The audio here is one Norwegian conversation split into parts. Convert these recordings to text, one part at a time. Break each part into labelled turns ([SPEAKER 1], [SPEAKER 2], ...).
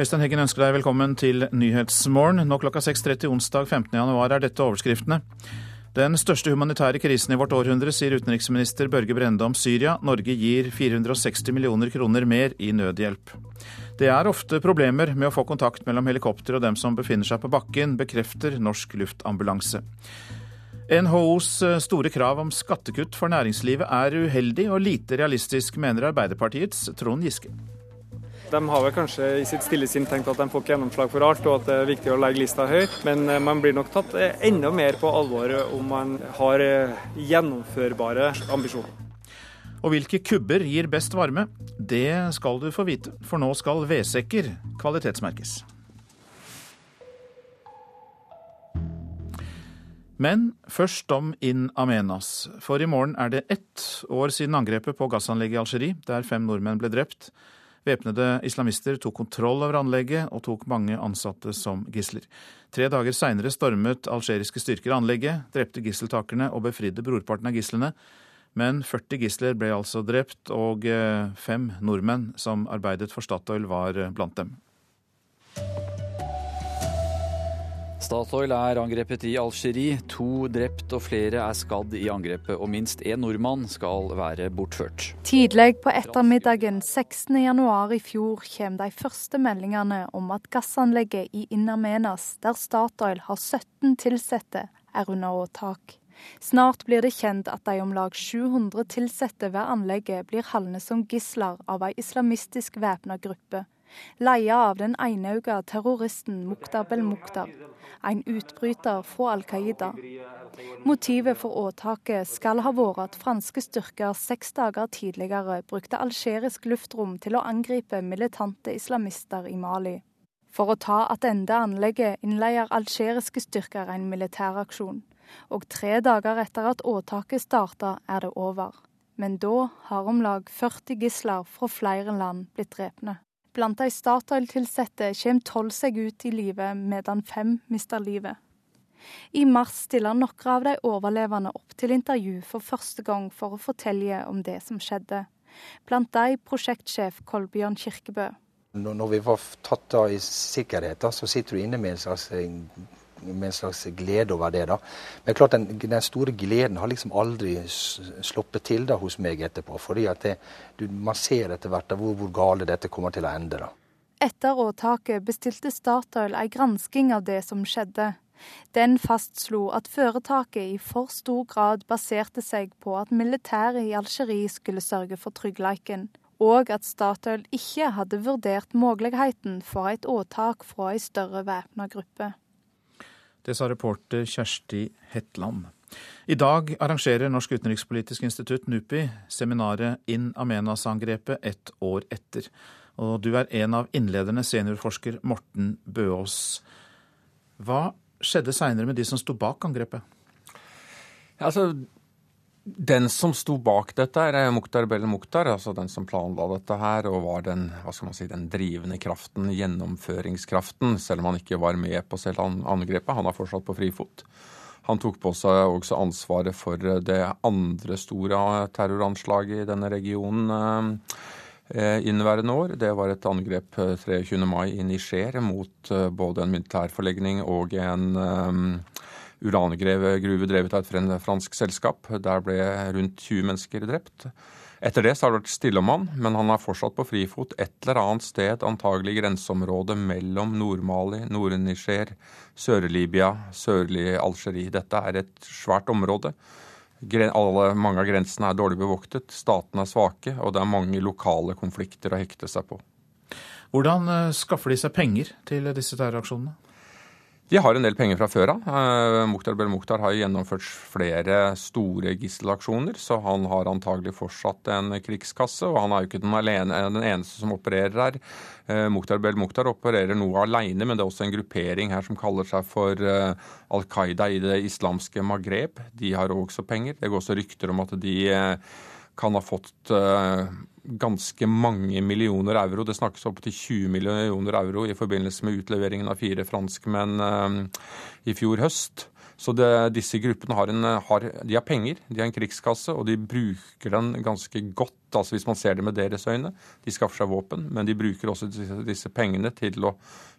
[SPEAKER 1] Øystein Heggen ønsker deg velkommen til Nyhetsmorgen. Nå klokka 6.30 onsdag 15.1 er dette overskriftene. Den største humanitære krisen i vårt århundre, sier utenriksminister Børge Brende om Syria. Norge gir 460 millioner kroner mer i nødhjelp. Det er ofte problemer med å få kontakt mellom helikopter og dem som befinner seg på bakken, bekrefter Norsk Luftambulanse. NHOs store krav om skattekutt for næringslivet er uheldig og lite realistisk, mener Arbeiderpartiets Trond Giske.
[SPEAKER 2] De har vel kanskje i sitt stille sinn tenkt at de får ikke gjennomslag for alt, og at det er viktig å legge lista høyt. Men eh, man blir nok tatt eh, enda mer på alvor om man har eh, gjennomførbare ambisjoner.
[SPEAKER 1] Og hvilke kubber gir best varme? Det skal du få vite, for nå skal vedsekker kvalitetsmerkes. Men først om In Amenas. For i morgen er det ett år siden angrepet på gassanlegget i Algerie, der fem nordmenn ble drept. Væpnede islamister tok kontroll over anlegget og tok mange ansatte som gisler. Tre dager seinere stormet algeriske styrker anlegget, drepte gisseltakerne og befridde brorparten av gislene. Men 40 gisler ble altså drept, og eh, fem nordmenn som arbeidet for Statoil, var eh, blant dem.
[SPEAKER 3] Statoil er angrepet i Algerie. To drept og flere er skadd i angrepet, og minst én nordmann skal være bortført.
[SPEAKER 4] Tidlig på ettermiddagen 16.1 i fjor kommer de første meldingene om at gassanlegget i Innamenas, der Statoil har 17 ansatte, er under åtak. Snart blir det kjent at de om lag 700 ansatte ved anlegget blir holdne som gisler av ei islamistisk væpna gruppe leia av den enauga terroristen Mukhtar Belmukhtar, en utbryter fra Al Qaida. Motivet for åtaket skal ha vært at franske styrker seks dager tidligere brukte algerisk luftrom til å angripe militante islamister i Mali. For å ta attende anlegget innleier algeriske styrker en militæraksjon. Og tre dager etter at åtaket starta, er det over. Men da har om lag 40 gisler fra flere land blitt drepne. Blant de Statoil-ansatte kommer tolv seg ut i live, medan fem mister livet. I mars stiller noen av de overlevende opp til intervju for første gang for å fortelle om det som skjedde. Blant de prosjektsjef Kolbjørn Kirkebø.
[SPEAKER 5] Når vi var tatt av i sikkerhet, så sitter du inne med en slags med en slags glede over det. da. Men klart den, den store gleden har liksom aldri sluppet til da hos meg etterpå. fordi man ser etter hvert hvor, hvor gale dette kommer til å ende. da.
[SPEAKER 4] Etter åtaket bestilte Statoil en gransking av det som skjedde. Den fastslo at foretaket i for stor grad baserte seg på at militæret i Algerie skulle sørge for tryggleiken, og at Statoil ikke hadde vurdert muligheten for et åtak fra ei større væpna gruppe.
[SPEAKER 1] Det sa reporter Kjersti Hetland. I dag arrangerer Norsk utenrikspolitisk institutt, NUPI, seminaret In Amenas-angrepet ett år etter. Og du er en av innlederne, seniorforsker Morten Bøås. Hva skjedde seinere med de som sto bak angrepet?
[SPEAKER 6] Altså, den som sto bak dette, er Mukhtar Bell Mukhtar, altså den som planla dette her, og var den, hva skal man si, den drivende kraften, gjennomføringskraften, selv om han ikke var med på selv angrepet. Han er fortsatt på frifot. Han tok på seg også ansvaret for det andre store terroranslaget i denne regionen eh, inneværende år. Det var et angrep 23. mai i Niger mot eh, både en militærforlegning og en urangruve drevet av et fransk selskap. Der ble rundt 20 mennesker drept. Etter det så har det vært stille om han, men han er fortsatt på frifot et eller annet sted, antagelig i grenseområdet mellom Nord-Mali, Nord-Niger, Sør-Libya, sørlig Algerie. Dette er et svært område. Alle, mange av grensene er dårlig bevoktet, statene er svake, og det er mange lokale konflikter å hekte seg på.
[SPEAKER 1] Hvordan eh, skaffer de seg penger til disse terroraksjonene?
[SPEAKER 6] De har en del penger fra før av. Bel Mukhtar har gjennomført flere store gisselaksjoner, så han har antagelig fortsatt en krigskasse. Og han er jo ikke den, alene, den eneste som opererer her. Bel Mukhtar opererer noe alene, men det er også en gruppering her som kaller seg for uh, Al Qaida i det islamske Maghreb. De har også penger. Det går også rykter om at de kan ha fått ganske mange millioner euro. Det snakkes opp til 20 millioner euro i forbindelse med utleveringen av fire franskmenn eh, i fjor høst. Så det, disse gruppene har, en, har, de har penger, de har en krigskasse, og de bruker den ganske godt, altså hvis man ser det med deres øyne. De skaffer seg våpen, men de bruker også disse, disse pengene til å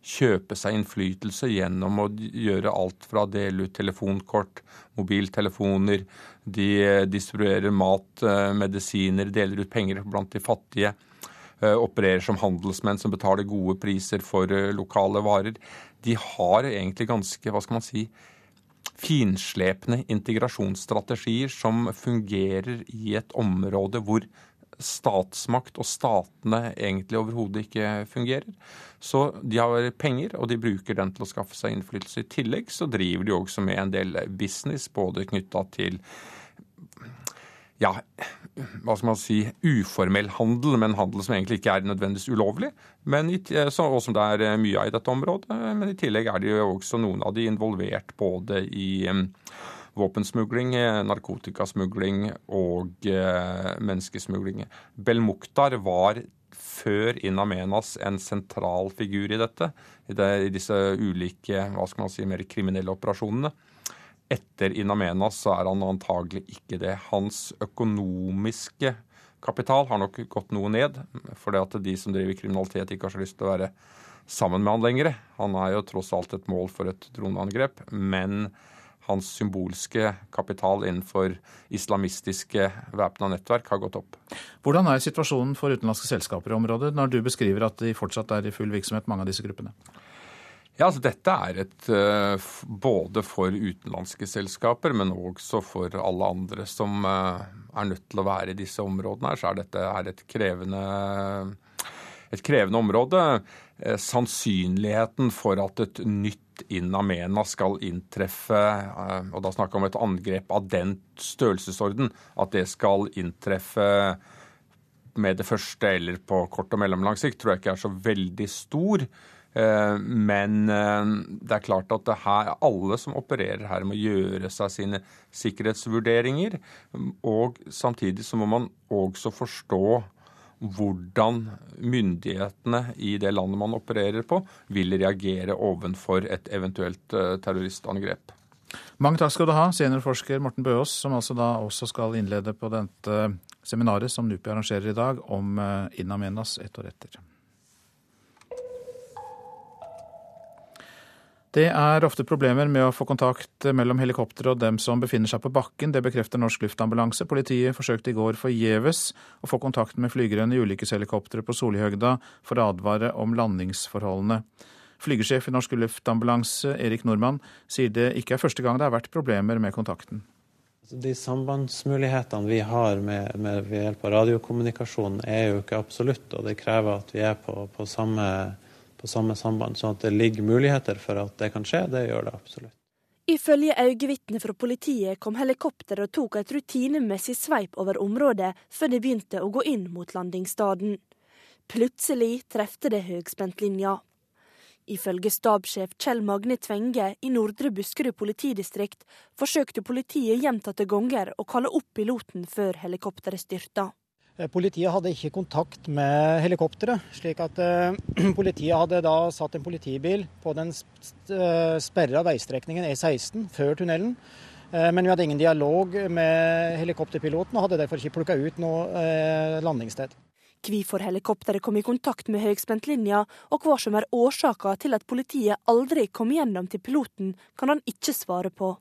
[SPEAKER 6] kjøpe seg innflytelse gjennom å gjøre alt fra å dele ut telefonkort, mobiltelefoner, de distribuerer mat, eh, medisiner, deler ut penger blant de fattige eh, opererer som handelsmenn som betaler gode priser for eh, lokale varer. De har egentlig ganske, hva skal man si, finslepne integrasjonsstrategier som fungerer i et område hvor statsmakt og statene egentlig overhodet ikke fungerer. Så de har penger, og de bruker den til å skaffe seg innflytelse. I tillegg så driver de også med en del business, både knytta til ja, hva skal man si, uformell handel, men handel som egentlig ikke er nødvendigvis ulovlig. Men, og som det er eh, mye av i dette området. Men i tillegg er det jo også noen av de involvert både i våpensmugling, eh, narkotikasmugling og menneskesmugling. menneskesmugling. Belmukhtar var før In Amenas en sentral figur i dette, i disse ulike hva skal man si, mer kriminelle operasjonene. Etter In Amenas så er han antagelig ikke det. Hans økonomiske kapital har nok gått noe ned, fordi at de som driver kriminalitet, ikke har så lyst til å være sammen med han lenger. Han er jo tross alt et mål for et droneangrep, men hans symbolske kapital innenfor islamistiske væpna nettverk har gått opp.
[SPEAKER 1] Hvordan er situasjonen for utenlandske selskaper i området, når du beskriver at de fortsatt er i full virksomhet, mange av disse gruppene?
[SPEAKER 6] Ja, altså Dette er et uh, både for utenlandske selskaper, men også for alle andre som uh, er nødt til å være i disse områdene. her, Så er dette er et krevende, et krevende område. Uh, sannsynligheten for at et nytt In Amena skal inntreffe, og da snakker vi om et angrep av den størrelsesorden, at det skal inntreffe med det første eller på kort og mellomlang sikt, tror jeg ikke er så veldig stor. Eh, men eh, det er klart at her, alle som opererer her, må gjøre seg sine sikkerhetsvurderinger. Og samtidig så må man også forstå hvordan myndighetene i det landet man opererer på, vil reagere ovenfor et eventuelt eh, terroristangrep.
[SPEAKER 1] Mange takk skal du ha, seniorforsker Morten Bøås, som altså da også skal innlede på dette seminaret som NUPI arrangerer i dag, om In Amenas ett år etter. Det er ofte problemer med å få kontakt mellom helikopteret og dem som befinner seg på bakken. Det bekrefter Norsk Luftambulanse. Politiet forsøkte i går forgjeves å få kontakt med flygerne i ulykkeshelikopteret på Solihøgda for å advare om landingsforholdene. Flygersjef i Norsk Luftambulanse, Erik Nordmann, sier det ikke er første gang det har vært problemer med kontakten.
[SPEAKER 7] Altså, de sambandsmulighetene vi har med, med ved hjelp av radiokommunikasjon, er jo ikke absolutt, og det krever at vi er på, på samme på samme samband. Sånn at det ligger muligheter for at det kan skje. Det gjør det absolutt.
[SPEAKER 8] Ifølge øyevitner fra politiet kom helikopteret og tok et rutinemessig sveip over området før det begynte å gå inn mot landingsstaden. Plutselig trefte det høgspentlinja. Ifølge stabssjef Kjell Magne Tvenge i Nordre Buskerud politidistrikt forsøkte politiet gjentatte ganger å kalle opp piloten før helikopteret styrta.
[SPEAKER 9] Eh, politiet hadde ikke kontakt med helikopteret, slik at uh, politiet hadde da satt en politibil på den eh, sperra veistrekningen E16 før tunnelen. Men vi hadde ingen dialog med helikopterpiloten og hadde derfor ikke plukka ut noe landingssted.
[SPEAKER 8] Hvorfor helikopteret kom i kontakt med høyspentlinja, og hva som er årsaka til at politiet aldri kom gjennom til piloten, kan han ikke svare på.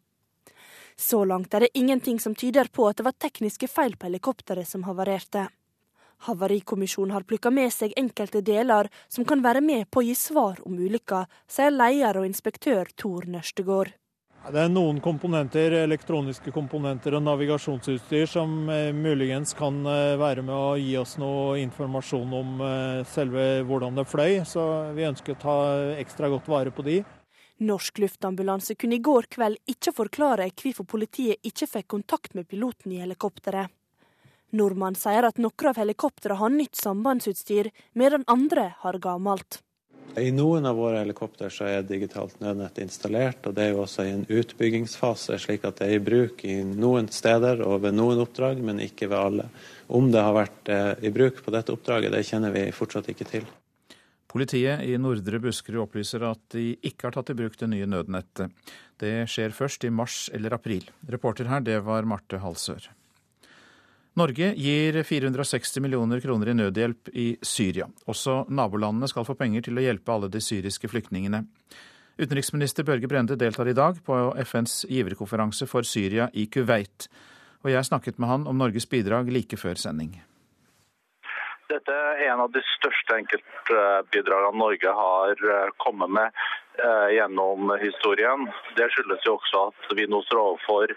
[SPEAKER 8] Så langt er det ingenting som tyder på at det var tekniske feil på helikopteret som havarerte. Havarikommisjonen har plukka med seg enkelte deler som kan være med på å gi svar om ulykka, sier leder og inspektør Tor Nørstegård.
[SPEAKER 10] Det er noen komponenter, elektroniske komponenter og navigasjonsutstyr som eh, muligens kan eh, være med å gi oss noe informasjon om eh, selve hvordan det fløy, så vi ønsker å ta ekstra godt vare på de.
[SPEAKER 8] Norsk luftambulanse kunne i går kveld ikke forklare hvorfor politiet ikke fikk kontakt med piloten i helikopteret. Nordmann sier at noen av helikoptrene har nytt sambandsutstyr, medan andre har gammelt.
[SPEAKER 7] I noen av våre helikopter er digitalt nødnett installert, og det er jo også i en utbyggingsfase, slik at det er i bruk i noen steder og ved noen oppdrag, men ikke ved alle. Om det har vært eh, i bruk på dette oppdraget, det kjenner vi fortsatt ikke til.
[SPEAKER 1] Politiet i Nordre Buskerud opplyser at de ikke har tatt i bruk det nye nødnettet. Det skjer først i mars eller april. Reporter her, det var Marte Halsør. Norge gir 460 millioner kroner i nødhjelp i Syria. Også nabolandene skal få penger til å hjelpe alle de syriske flyktningene. Utenriksminister Børge Brende deltar i dag på FNs giverkonferanse for Syria i Kuwait. Og jeg snakket med han om Norges bidrag like før sending.
[SPEAKER 11] Dette er en av de største enkeltbidragene Norge har eh, kommet med eh, gjennom historien. Det skyldes jo også at vi nå står overfor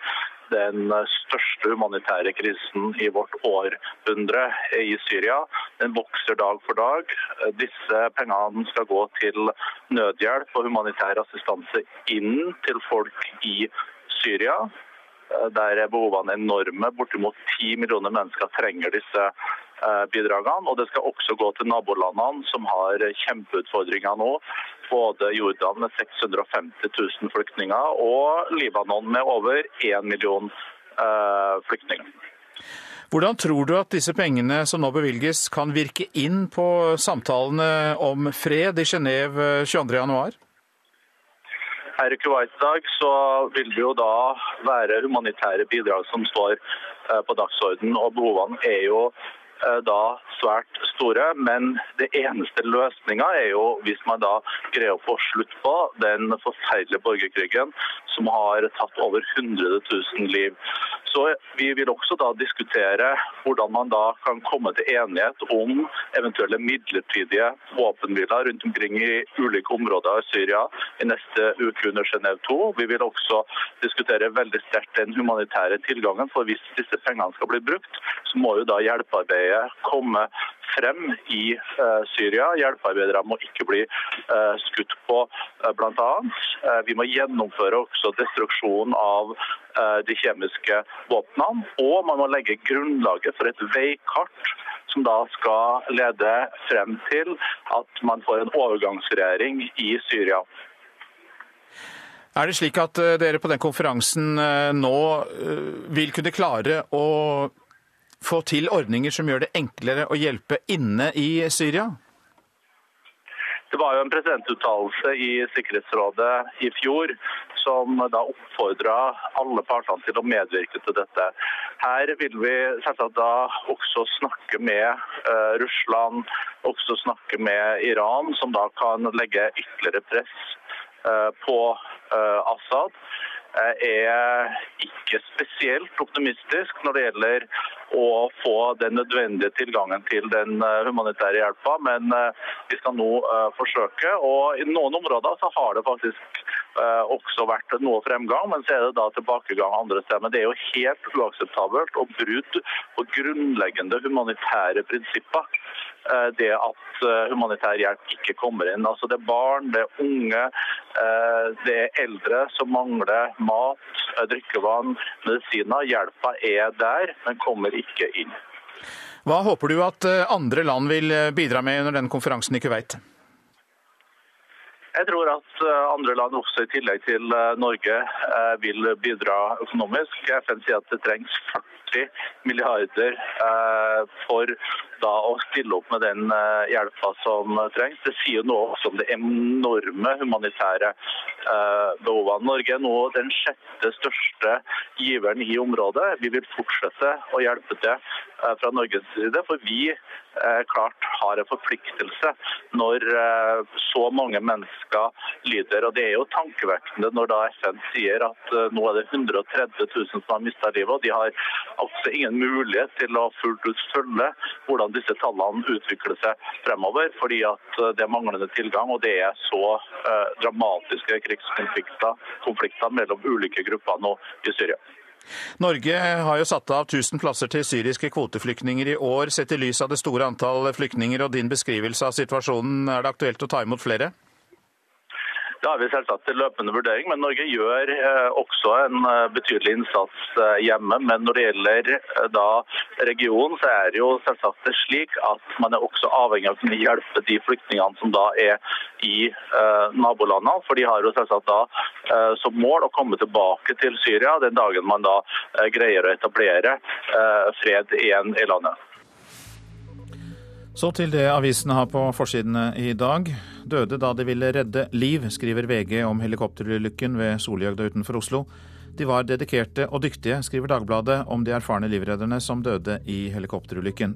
[SPEAKER 11] den største humanitære krisen i vårt århundre i Syria. Den vokser dag for dag. Disse pengene skal gå til nødhjelp og humanitær assistanse inn til folk i Syria. Eh, der er behovene enorme. Bortimot ti millioner mennesker trenger disse bidragene. Og det skal også gå til nabolandene, som har kjempeutfordringer nå. Både Jordan med 650 000 flyktninger og Libanon med over 1 million uh, flyktninger.
[SPEAKER 1] Hvordan tror du at disse pengene som nå bevilges, kan virke inn på samtalene om fred i Genéve 22.1?
[SPEAKER 11] Her i Kuwait i dag så vil det jo da være humanitære bidrag som står eh, på dagsordenen. Og behovene er jo Eh, da svært store. Men det eneste løsninga er jo hvis man da greier å få slutt på den forferdelige borgerkrigen som har tatt over 100 000 liv. Så Vi vil også da diskutere hvordan man da kan komme til enighet om eventuelle midlertidige våpenhviler rundt omkring i ulike områder i Syria i neste uke under Genéve 2. Vi vil også diskutere veldig sterkt den humanitære tilgangen. for Hvis disse pengene skal bli brukt, så må jo da hjelpearbeidet komme frem i uh, Syria. Hjelpearbeidere må ikke bli uh, skutt på, eh, bl.a. Vi må gjennomføre også destruksjon av de kjemiske våpnene. Og man må legge grunnlaget for et veikart som da skal lede frem til at man får en overgangsregjering i Syria.
[SPEAKER 1] Er det slik at dere på den konferansen nå vil kunne klare å få til ordninger som gjør det enklere å hjelpe inne i Syria?
[SPEAKER 11] Det var jo en presidentuttalelse i Sikkerhetsrådet i fjor som da oppfordra alle partene til å medvirke til dette. Her vil vi selvsagt da også snakke med uh, Russland, også snakke med Iran, som da kan legge ytterligere press uh, på uh, Assad. Jeg er ikke spesielt optimistisk når det gjelder å få den nødvendige tilgangen til den eh, humanitære hjelpa, men eh, vi skal nå eh, forsøke. Og I noen områder så har det faktisk også vært noe fremgang, men så er det da tilbakegang andre steder. Men det er jo helt uakseptabelt og brudd på grunnleggende humanitære prinsipper. Det at humanitær hjelp ikke kommer inn. Altså Det er barn, det er unge, det er eldre som mangler mat, drikkevann, medisiner. Hjelpa er der, men kommer ikke inn.
[SPEAKER 1] Hva håper du at eh, andre land vil eh, bidra med under den konferansen i Kuwait?
[SPEAKER 11] Jeg tror at eh, andre land også i tillegg til Norge vil bidra økonomisk. FN sier at det trengs 40 milliarder for da å stille opp med den hjelpa som trengs. Det sier noe også om det enorme humanitære behovene. Norge er nå den sjette største giveren i området. Vi vil fortsette å hjelpe til eh, fra Norges side, for vi eh, klart har en forpliktelse når eh, så mange mennesker lider. Og Det er jo tankevekkende når da FN sier at nå er det 130 000 som har mista livet. og De har altså ingen mulighet til å fullt ut følge hvordan disse tallene utvikler seg fremover, fordi at det er manglende tilgang og det er så dramatiske krigskonflikter konflikter mellom ulike grupper nå i Syria.
[SPEAKER 1] Norge har jo satt av 1000 plasser til syriske kvoteflyktninger i år. Sett i lys av det store antall flyktninger og din beskrivelse av situasjonen, er det aktuelt å ta imot flere?
[SPEAKER 11] Det har vi selvsagt til løpende vurdering, men Norge gjør eh, også en eh, betydelig innsats eh, hjemme. Men når det gjelder da regionen, så er det jo selvsagt det slik at man er også avhengig av å kunne hjelpe de flyktningene som da er i nabolandene. For de har jo selvsagt da som mål å komme tilbake til Syria den dagen man da greier å etablere fred igjen i landet.
[SPEAKER 1] Så til det avisene har på forsidene i dag. Døde da de ville redde liv, skriver VG om helikopterulykken ved Solhjøgda utenfor Oslo. De var dedikerte og dyktige, skriver Dagbladet om de erfarne livredderne som døde i helikopterulykken.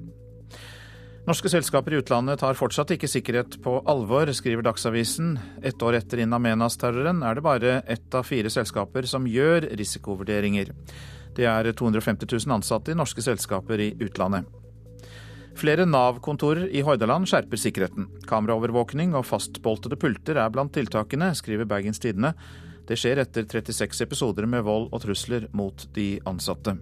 [SPEAKER 1] Norske selskaper i utlandet tar fortsatt ikke sikkerhet på alvor, skriver Dagsavisen. Ett år etter In Amenas-terroren er det bare ett av fire selskaper som gjør risikovurderinger. Det er 250 000 ansatte i norske selskaper i utlandet. Flere Nav-kontorer i Hordaland skjerper sikkerheten. Kameraovervåkning og fastboltede pulter er blant tiltakene, skriver Bergens Tidende. Det skjer etter 36 episoder med vold og trusler mot de ansatte.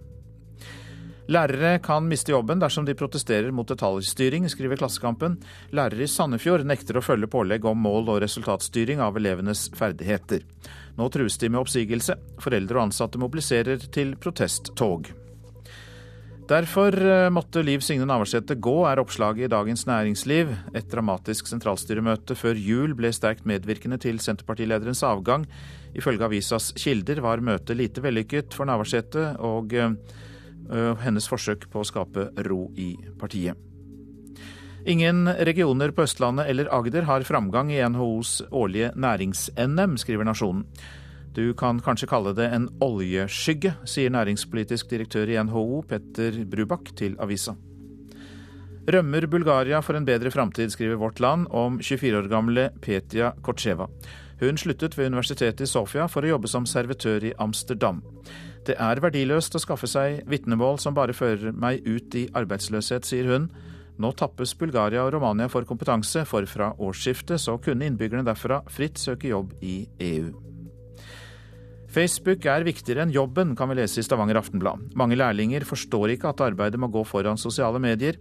[SPEAKER 1] Lærere kan miste jobben dersom de protesterer mot detaljstyring, skriver Klassekampen. Lærere i Sandefjord nekter å følge pålegg om mål- og resultatstyring av elevenes ferdigheter. Nå trues de med oppsigelse. Foreldre og ansatte mobiliserer til protesttog. Derfor eh, måtte Liv Signe Navarsete gå, er oppslaget i Dagens Næringsliv. Et dramatisk sentralstyremøte før jul ble sterkt medvirkende til Senterpartilederens avgang. Ifølge avisas kilder var møtet lite vellykket for Navarsete og uh, hennes forsøk på å skape ro i partiet. Ingen regioner på Østlandet eller Agder har framgang i NHOs årlige nærings-NM, skriver Nasjonen. Du kan kanskje kalle det en oljeskygge, sier næringspolitisk direktør i NHO, Petter Brubakk, til avisa. Rømmer Bulgaria for en bedre framtid, skriver Vårt Land om 24 år gamle Petia Kortsjeva. Hun sluttet ved universitetet i Sofia for å jobbe som servitør i Amsterdam. Det er verdiløst å skaffe seg vitnemål som bare fører meg ut i arbeidsløshet, sier hun. Nå tappes Bulgaria og Romania for kompetanse, for fra årsskiftet så kunne innbyggerne derfra fritt søke jobb i EU. Facebook er viktigere enn jobben, kan vi lese i Stavanger Aftenblad. Mange lærlinger forstår ikke at arbeidet må gå foran sosiale medier.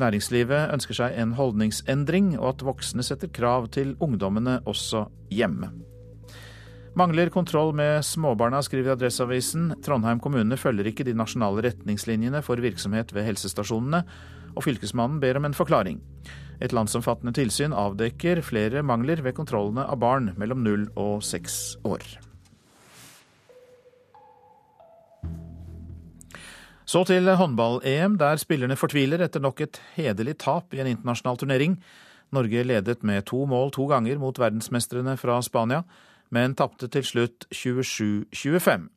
[SPEAKER 1] Næringslivet ønsker seg en holdningsendring, og at voksne setter krav til ungdommene også hjemme. Mangler kontroll med småbarna, skriver Adresseavisen. Trondheim kommune følger ikke de nasjonale retningslinjene for virksomhet ved helsestasjonene, og fylkesmannen ber om en forklaring. Et landsomfattende tilsyn avdekker flere mangler ved kontrollene av barn mellom null og seks år. Så til håndball-EM, der spillerne fortviler etter nok et hederlig tap i en internasjonal turnering. Norge ledet med to mål to ganger mot verdensmestrene fra Spania, men tapte til slutt 27-25.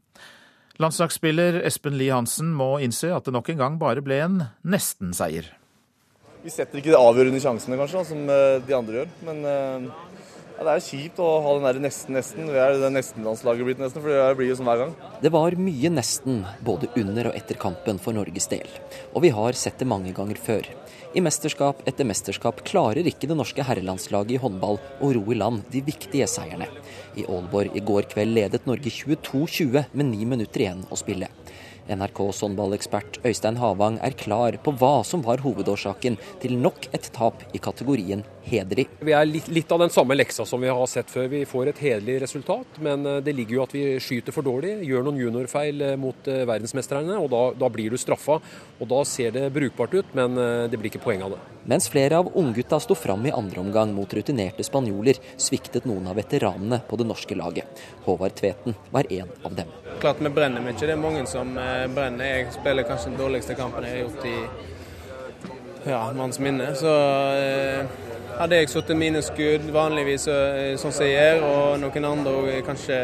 [SPEAKER 1] Landslagsspiller Espen Lie Hansen må innse at det nok en gang bare ble en nesten-seier.
[SPEAKER 12] Vi setter ikke de avgjørende sjansene, kanskje, som eh, de andre gjør. Men eh, Det er kjipt å ha den der nesten-nesten. Det er nesten-landslaget blitt nesten, for det blir jo sånn hver gang.
[SPEAKER 13] Det var mye nesten, både under og etter kampen for Norges del. Og vi har sett det mange ganger før. I mesterskap etter mesterskap klarer ikke det norske herrelandslaget i håndball å ro i land de viktige seierne. I Aalborg i går kveld ledet Norge 22-20 med ni minutter igjen å spille. NRKs håndballekspert Øystein Havang er klar på hva som var hovedårsaken til nok et tap i kategorien hederlig.
[SPEAKER 14] Vi er litt, litt, av den samme leksa som vi har sett før. Vi får et hederlig resultat, men eh, det ligger jo at vi skyter for dårlig, gjør noen juniorfeil eh, mot verdensmesterne, og da, da blir du straffa. Og Da ser det brukbart ut, men det blir ikke poeng av det.
[SPEAKER 13] Mens flere av unggutta sto fram i andre omgang mot rutinerte spanjoler, sviktet noen av veteranene på det norske laget. Håvard Tveten var en av dem.
[SPEAKER 15] Klart vi brenner mye. Det er mange som brenner. Jeg spiller kanskje den dårligste kampen jeg har gjort i ja, manns minne. Så eh, hadde jeg sittet mine skudd vanligvis eh, sånn som jeg gjør, og noen andre kanskje,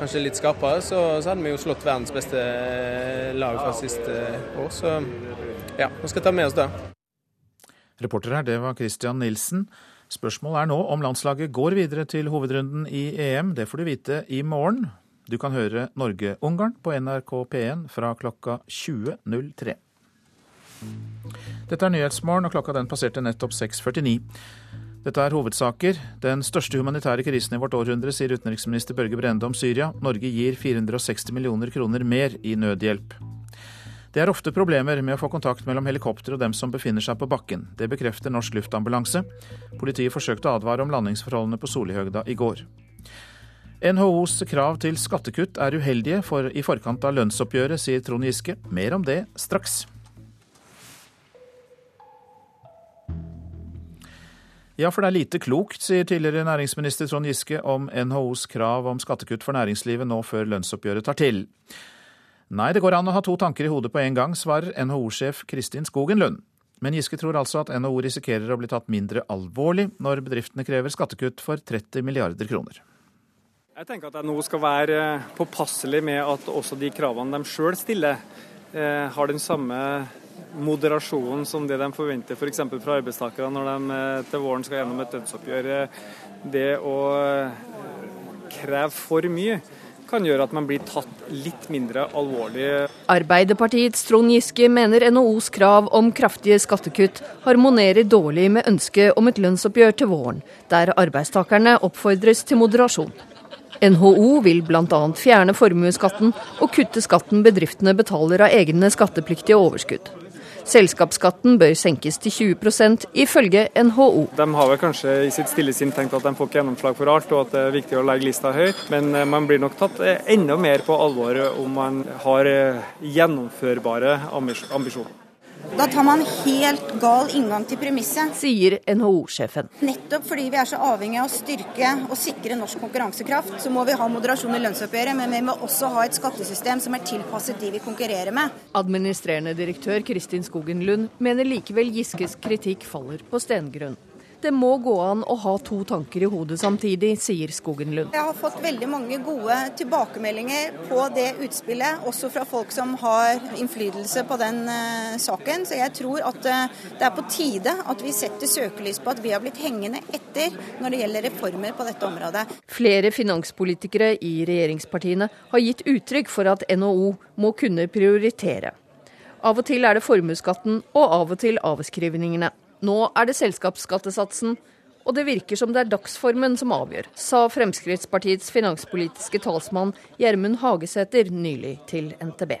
[SPEAKER 15] kanskje litt skarpere, så, så, hadde vi jo slått verdens beste eh, lag fra siste år. Så ja, vi skal ta med oss det.
[SPEAKER 1] Reporter her, det var Christian Nilsen. Spørsmålet er nå om landslaget går videre til hovedrunden i EM. Det får du vite i morgen. Du kan høre Norge-Ungarn på NRK P1 fra klokka 20.03. Dette er Nyhetsmorgen, og klokka den passerte nettopp 6.49. Dette er hovedsaker. Den største humanitære krisen i vårt århundre, sier utenriksminister Børge Brende om Syria. Norge gir 460 millioner kroner mer i nødhjelp. Det er ofte problemer med å få kontakt mellom helikopter og dem som befinner seg på bakken. Det bekrefter Norsk Luftambulanse. Politiet forsøkte å advare om landingsforholdene på Solihøgda i går. NHOs krav til skattekutt er uheldige for i forkant av lønnsoppgjøret, sier Trond Giske. Mer om det straks. Ja, for det er lite klokt, sier tidligere næringsminister Trond Giske om NHOs krav om skattekutt for næringslivet nå før lønnsoppgjøret tar til. Nei, det går an å ha to tanker i hodet på en gang, svarer NHO-sjef Kristin Skogen Lund. Men Giske tror altså at NHO risikerer å bli tatt mindre alvorlig når bedriftene krever skattekutt for 30 milliarder kroner.
[SPEAKER 2] Jeg tenker at NHO skal være påpasselig med at også de kravene de sjøl stiller, eh, har den samme moderasjonen som det de forventer f.eks. For fra arbeidstakere når de eh, til våren skal gjennom et dødsoppgjør. Det å kreve for mye kan gjøre at man blir tatt litt mindre alvorlig.
[SPEAKER 16] Arbeiderpartiets Trond Giske mener NHOs krav om kraftige skattekutt harmonerer dårlig med ønsket om et lønnsoppgjør til våren, der arbeidstakerne oppfordres til moderasjon. NHO vil bl.a. fjerne formuesskatten og kutte skatten bedriftene betaler av egne skattepliktige overskudd. Selskapsskatten bør senkes til 20% ifølge NHO.
[SPEAKER 2] De har vel kanskje i sitt stille sinn tenkt at de får ikke gjennomslag for alt, og at det er viktig å legge lista høyt. Men eh, man blir nok tatt eh, enda mer på alvor om man har eh, gjennomførbare ambisjoner.
[SPEAKER 17] Da tar man helt gal inngang til premisset.
[SPEAKER 16] Sier NHO-sjefen.
[SPEAKER 17] Nettopp fordi vi er så avhengig av å styrke og sikre norsk konkurransekraft, så må vi ha moderasjon i lønnsoppgjøret, men vi må også ha et skattesystem som er tilpasset de vi konkurrerer med.
[SPEAKER 16] Administrerende direktør Kristin Skogen Lund mener likevel Giskes kritikk faller på stengrunn. Det må gå an å ha to tanker i hodet samtidig, sier Skogenlund.
[SPEAKER 17] Jeg har fått veldig mange gode tilbakemeldinger på det utspillet, også fra folk som har innflytelse på den uh, saken. Så jeg tror at uh, det er på tide at vi setter søkelys på at vi har blitt hengende etter når det gjelder reformer på dette området.
[SPEAKER 16] Flere finanspolitikere i regjeringspartiene har gitt uttrykk for at NHO må kunne prioritere. Av og til er det formuesskatten og av og til avskrivningene. Nå er det selskapsskattesatsen, og det virker som det er dagsformen som avgjør, sa Fremskrittspartiets finanspolitiske talsmann Gjermund Hagesæter nylig til NTB.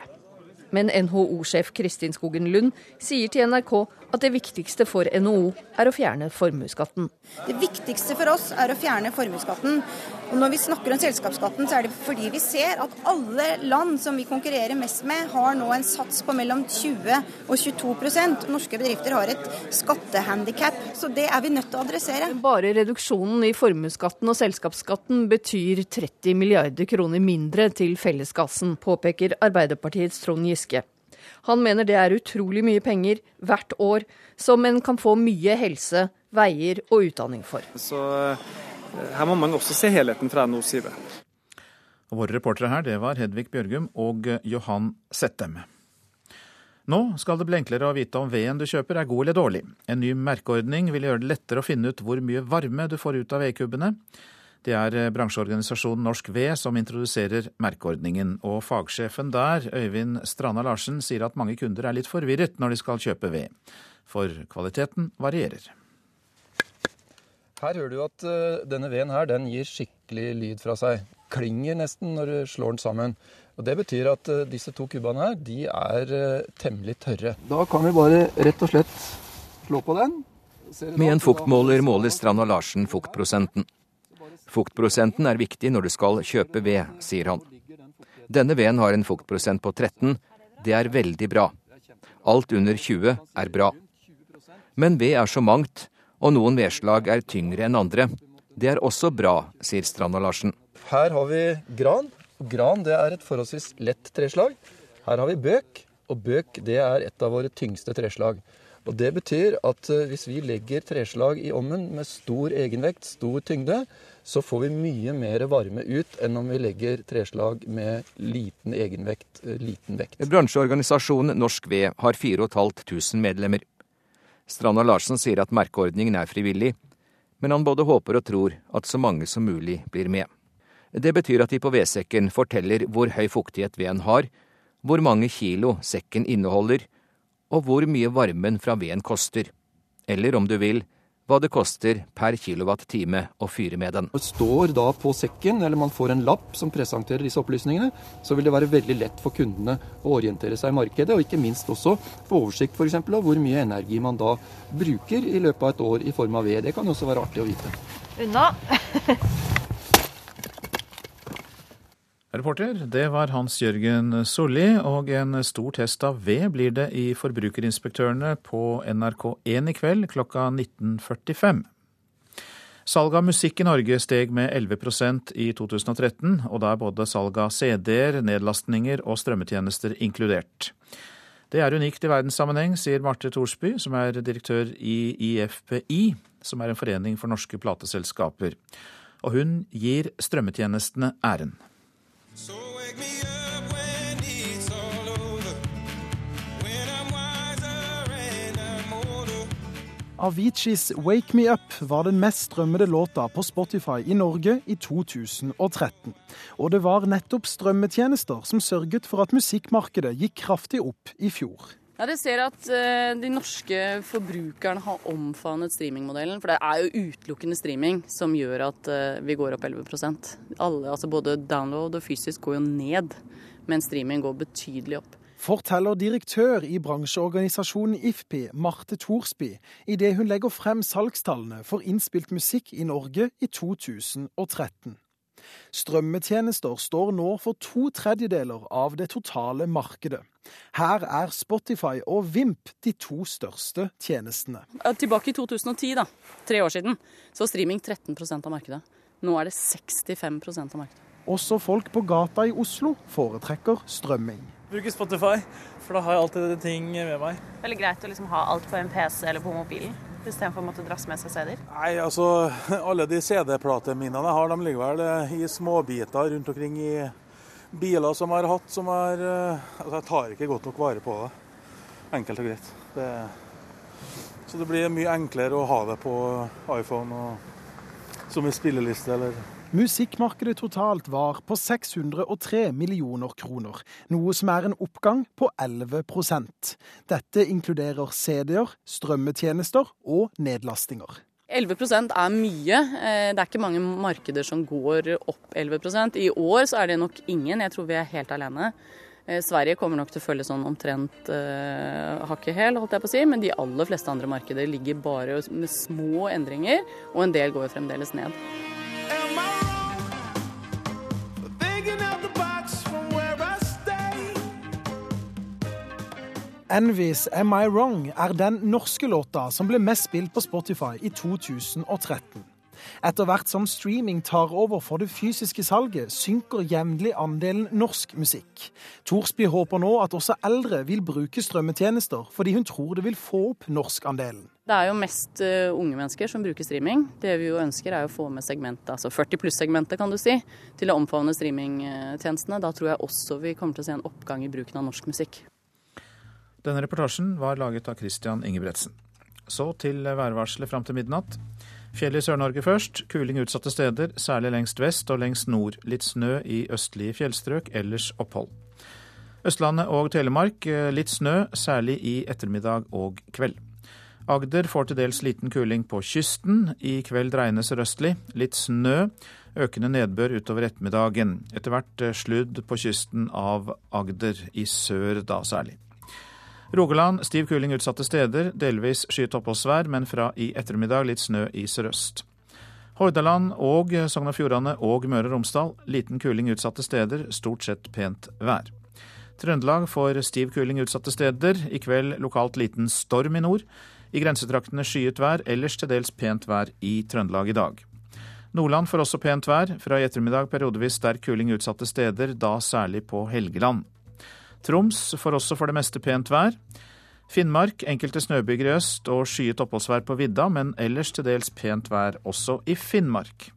[SPEAKER 16] Men NHO-sjef Kristin Skogen Lund sier til NRK at det viktigste for NHO er å fjerne formuesskatten.
[SPEAKER 17] Det viktigste for oss er å fjerne formuesskatten. Og når vi snakker om selskapsskatten, så er det fordi vi ser at alle land som vi konkurrerer mest med, har nå en sats på mellom 20 og 22% Norske bedrifter har et skattehandikap, så det er vi nødt til å adressere.
[SPEAKER 16] Bare reduksjonen i formuesskatten og selskapsskatten betyr 30 milliarder kroner mindre til felleskassen, påpeker Arbeiderpartiets Trond Giske. Han mener det er utrolig mye penger hvert år som en kan få mye helse, veier og utdanning for.
[SPEAKER 2] Så eh, her må man også se helheten fra NHOs side.
[SPEAKER 1] Våre reportere her, det var Hedvig Bjørgum og Johan Settem. Nå skal det bli enklere å vite om veden du kjøper er god eller dårlig. En ny merkeordning vil gjøre det lettere å finne ut hvor mye varme du får ut av vedkubbene. Det er bransjeorganisasjonen Norsk Ved som introduserer merkeordningen. Og fagsjefen der, Øyvind Stranda Larsen, sier at mange kunder er litt forvirret når de skal kjøpe ved. For kvaliteten varierer.
[SPEAKER 18] Her hører du at uh, denne veden her, den gir skikkelig lyd fra seg. Klinger nesten når du slår den sammen. Og Det betyr at uh, disse to kubbene her, de er uh, temmelig tørre. Da kan vi bare rett og slett slå på den.
[SPEAKER 19] Med en fuktmåler måler Stranda Larsen fuktprosenten. Fuktprosenten er viktig når du skal kjøpe ved, sier han. Denne veden har en fuktprosent på 13. Det er veldig bra. Alt under 20 er bra. Men ved er så mangt, og noen vedslag er tyngre enn andre. Det er også bra, sier Stranda Larsen.
[SPEAKER 18] Her har vi gran. Gran det er et forholdsvis lett treslag. Her har vi bøk, og bøk det er et av våre tyngste treslag. Og Det betyr at eh, hvis vi legger treslag i ovnen med stor egenvekt, stor tyngde, så får vi mye mer varme ut enn om vi legger treslag med liten egenvekt, eh, liten vekt.
[SPEAKER 19] Bransjeorganisasjonen Norsk Ved har 4500 medlemmer. Stranda Larsen sier at merkeordningen er frivillig, men han både håper og tror at så mange som mulig blir med. Det betyr at de på vedsekken forteller hvor høy fuktighet veden har, hvor mange kilo sekken inneholder, og hvor mye varmen fra veden koster. Eller om du vil, hva det koster per kilowattime å fyre med den.
[SPEAKER 18] Det står da på sekken, eller man får en lapp som presenterer disse opplysningene, så vil det være veldig lett for kundene å orientere seg i markedet, og ikke minst også få oversikt f.eks. av hvor mye energi man da bruker i løpet av et år i form av ved. Det kan også være artig å vite.
[SPEAKER 16] Unna.
[SPEAKER 1] Reporter, det var Hans Jørgen Solli, og en stor test av ved blir det i Forbrukerinspektørene på NRK1 i kveld klokka 19.45. Salget av musikk i Norge steg med 11% i 2013, og da er både salg av CD-er, nedlastninger og strømmetjenester inkludert. Det er unikt i verdenssammenheng, sier Marte Thorsby, som er direktør i IFPI, som er en forening for norske plateselskaper. Og hun gir strømmetjenestene æren.
[SPEAKER 20] Aviciis 'Wake Me Up' var den mest strømmede låta på Spotify i Norge i 2013. Og det var nettopp strømmetjenester som sørget for at musikkmarkedet gikk kraftig opp i fjor.
[SPEAKER 21] Ja, Dere ser at uh, de norske forbrukerne har omfavnet streamingmodellen. For det er jo utelukkende streaming som gjør at uh, vi går opp 11% Alle, altså Både download og fysisk går jo ned, men streaming går betydelig opp
[SPEAKER 20] forteller direktør i bransjeorganisasjonen IFPI, Marte Thorsby, idet hun legger frem salgstallene for innspilt musikk i Norge i 2013. Strømmetjenester står nå for to tredjedeler av det totale markedet. Her er Spotify og Vimp de to største tjenestene.
[SPEAKER 21] Tilbake i 2010, da, tre år siden, så var streaming 13% av markedet. Nå er det 65% av markedet.
[SPEAKER 20] Også folk på gata i Oslo foretrekker strømming.
[SPEAKER 22] Jeg Bruker Spotify, for da har jeg alltid ting med meg.
[SPEAKER 23] Veldig greit å liksom ha alt på en PC eller på mobilen, istedenfor å måtte drasse med seg CD-er.
[SPEAKER 22] Nei, altså alle de CD-plateminnene jeg har, de ligger vel eh, i småbiter rundt omkring i biler som jeg har hatt, som er eh, Altså, jeg tar ikke godt nok vare på det. Enkelt og greit. Det, så det blir mye enklere å ha det på iPhone og, som i spilleliste eller
[SPEAKER 20] Musikkmarkedet totalt var på 603 millioner kroner, noe som er en oppgang på 11 Dette inkluderer CD-er, strømmetjenester og nedlastinger.
[SPEAKER 21] 11 er mye. Eh, det er ikke mange markeder som går opp 11% I år så er det nok ingen. Jeg tror vi er helt alene. Eh, Sverige kommer nok til å følge sånn omtrent uh, hakket hæl, holdt jeg på å si. Men de aller fleste andre markeder ligger bare med små endringer, og en del går fremdeles ned.
[SPEAKER 20] Envies 'Am I Wrong' er den norske låta som ble mest spilt på Spotify i 2013. Etter hvert som streaming tar over for det fysiske salget, synker jevnlig andelen norsk musikk. Thorsby håper nå at også eldre vil bruke strømmetjenester, fordi hun tror det vil få opp norskandelen.
[SPEAKER 21] Det er jo mest uh, unge mennesker som bruker streaming. Det vi jo ønsker er å få med segmentet, altså 40 pluss-segmentet kan du si, til å omfavne streamingtjenestene. Da tror jeg også vi kommer til å se en oppgang i bruken av norsk musikk.
[SPEAKER 1] Denne reportasjen var laget av Christian Ingebretsen. Så til værvarselet fram til midnatt. Fjell i Sør-Norge først. Kuling utsatte steder, særlig lengst vest og lengst nord. Litt snø i østlige fjellstrøk, ellers opphold. Østlandet og Telemark eh, litt snø, særlig i ettermiddag og kveld. Agder får til dels liten kuling på kysten. I kveld dreiende sørøstlig. Litt snø. Økende nedbør utover ettermiddagen. Etter hvert eh, sludd på kysten av Agder, i sør da særlig. Rogaland stiv kuling utsatte steder, delvis skyet oppholdsvær, men fra i ettermiddag litt snø i sørøst. Hordaland og Sogn og Fjordane og Møre og Romsdal liten kuling utsatte steder, stort sett pent vær. Trøndelag får stiv kuling utsatte steder, i kveld lokalt liten storm i nord. I grensetraktene skyet vær, ellers til dels pent vær i Trøndelag i dag. Nordland får også pent vær, fra i ettermiddag periodevis sterk kuling utsatte steder, da særlig på Helgeland. Troms får også for det meste pent vær. Finnmark enkelte snøbyger i øst og skyet oppholdsvær på vidda, men ellers til dels pent vær også i Finnmark.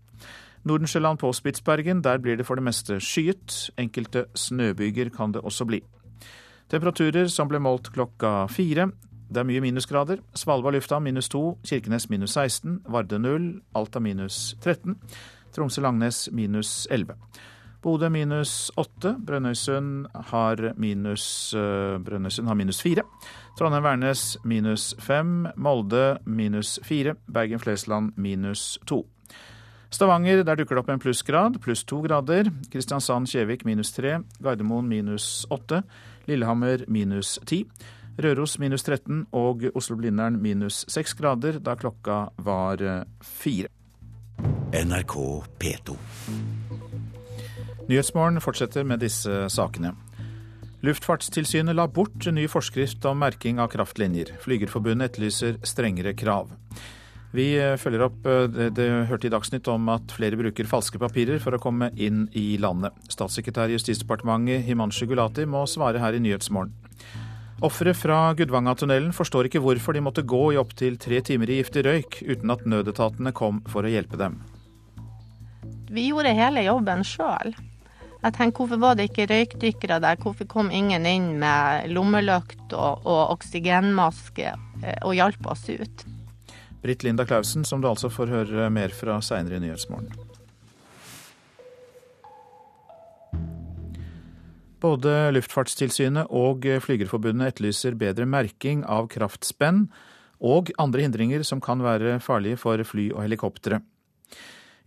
[SPEAKER 1] Nordensjøland på Spitsbergen, der blir det for det meste skyet. Enkelte snøbyger kan det også bli. Temperaturer som ble målt klokka fire. Det er mye minusgrader. Svalbard lufthavn minus to, Kirkenes minus 16, Vardø null, Alta minus 13, Tromsø-Langnes minus 11. Bodø minus åtte. Brønnøysund har minus uh, Brønnøysund har minus fire. Trondheim-Værnes minus fem. Molde minus fire. Bergen-Flesland minus to. Stavanger, der dukker det opp en plussgrad, pluss to grader. Kristiansand-Kjevik minus tre. Gardermoen minus åtte. Lillehammer minus ti. Røros minus 13 og Oslo-Blindern minus 6 grader da klokka var eh, fire.
[SPEAKER 24] NRK P2.
[SPEAKER 1] Nyhetsmorgen fortsetter med disse sakene. Luftfartstilsynet la bort ny forskrift om merking av kraftlinjer. Flygerforbundet etterlyser strengere krav. Vi følger opp eh, det, det hørte i Dagsnytt om at flere bruker falske papirer for å komme inn i landet. Statssekretær i Justisdepartementet Himanshu Gulati må svare her i Nyhetsmorgen. Ofre fra Gudvangatunnelen forstår ikke hvorfor de måtte gå i opptil tre timer i giftig røyk uten at nødetatene kom for å hjelpe dem.
[SPEAKER 25] Vi gjorde hele jobben sjøl. Jeg tenker, Hvorfor var det ikke røykdykkere der? Hvorfor kom ingen inn med lommelykt og, og oksygenmaske eh, og hjalp oss ut?
[SPEAKER 1] Britt Linda Clausen, som du altså får høre mer fra seinere i Nyhetsmorgen. Både Luftfartstilsynet og Flygerforbundet etterlyser bedre merking av kraftspenn og andre hindringer som kan være farlige for fly og helikoptre.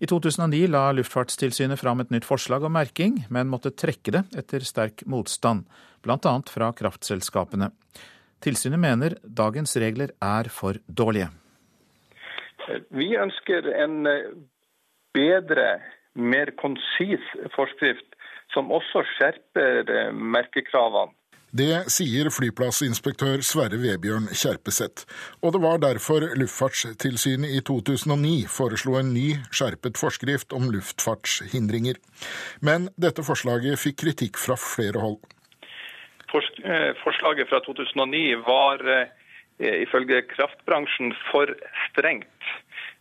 [SPEAKER 1] I 2009 la Luftfartstilsynet fram et nytt forslag om merking, men måtte trekke det etter sterk motstand, bl.a. fra kraftselskapene. Tilsynet mener dagens regler er for dårlige.
[SPEAKER 26] Vi ønsker en bedre, mer konsis forskrift som også skjerper eh, merkekravene.
[SPEAKER 27] Det sier flyplassinspektør Sverre Vebjørn Kjerpeseth. Og det var derfor Luftfartstilsynet i 2009 foreslo en ny, skjerpet forskrift om luftfartshindringer. Men dette forslaget fikk kritikk fra flere hold.
[SPEAKER 26] Eh, forslaget fra 2009 var eh, ifølge kraftbransjen for strengt.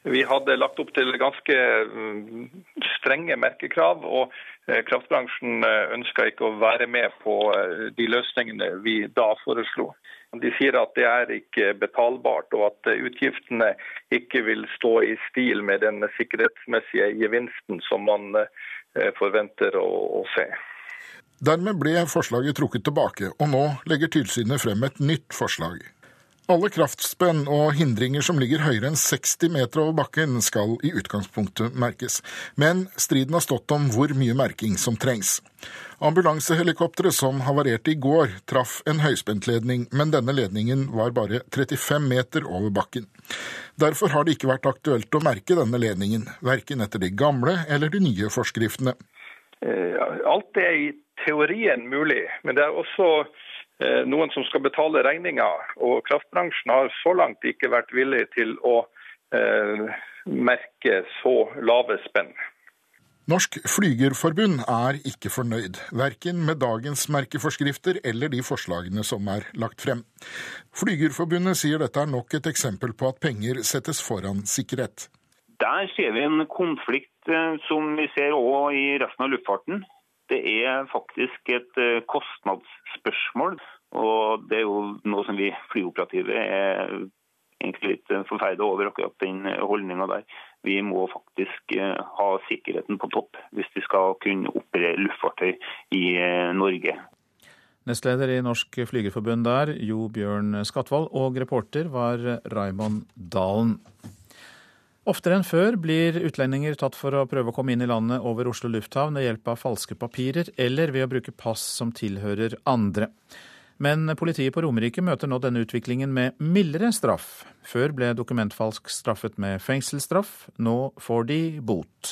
[SPEAKER 26] Vi hadde lagt opp til ganske mm, strenge merkekrav, og Eh, kraftbransjen eh, ønska ikke å være med på eh, de løsningene vi da foreslo. De sier at det er ikke betalbart, og at utgiftene ikke vil stå i stil med den sikkerhetsmessige gevinsten som man forventer å, å se.
[SPEAKER 27] Dermed ble forslaget trukket tilbake, og nå legger tilsynet frem et nytt forslag. Alle kraftspenn og hindringer som ligger høyere enn 60 meter over bakken, skal i utgangspunktet merkes. Men striden har stått om hvor mye merking som trengs. Ambulansehelikopteret som havarerte i går, traff en høyspentledning, men denne ledningen var bare 35 meter over bakken. Derfor har det ikke vært aktuelt å merke denne ledningen, verken etter de gamle eller de nye forskriftene.
[SPEAKER 26] Eh, alt er i teorien mulig, men det er også noen som skal betale regninga. Og kraftbransjen har så langt ikke vært villig til å eh, merke så lave spenn.
[SPEAKER 27] Norsk Flygerforbund er ikke fornøyd, verken med dagens merkeforskrifter eller de forslagene som er lagt frem. Flygerforbundet sier dette er nok et eksempel på at penger settes foran sikkerhet.
[SPEAKER 28] Der ser vi en konflikt eh, som vi ser òg i resten av luftfarten. Det er faktisk et eh, kostnadsspørsmål. Og det er jo noe som vi flyoperative er egentlig litt eh, forferdet over, akkurat den holdninga der. Vi må faktisk eh, ha sikkerheten på topp hvis vi skal kunne operere luftfartøy i Norge.
[SPEAKER 1] Nestleder i Norsk Flygerforbund der, Jo Bjørn Skatvold, og reporter var Raymond Dalen. Oftere enn før blir utlendinger tatt for å prøve å komme inn i landet over Oslo lufthavn ved hjelp av falske papirer eller ved å bruke pass som tilhører andre. Men politiet på Romerike møter nå denne utviklingen med mildere straff. Før ble dokumentfalsk straffet med fengselsstraff, nå får de bot.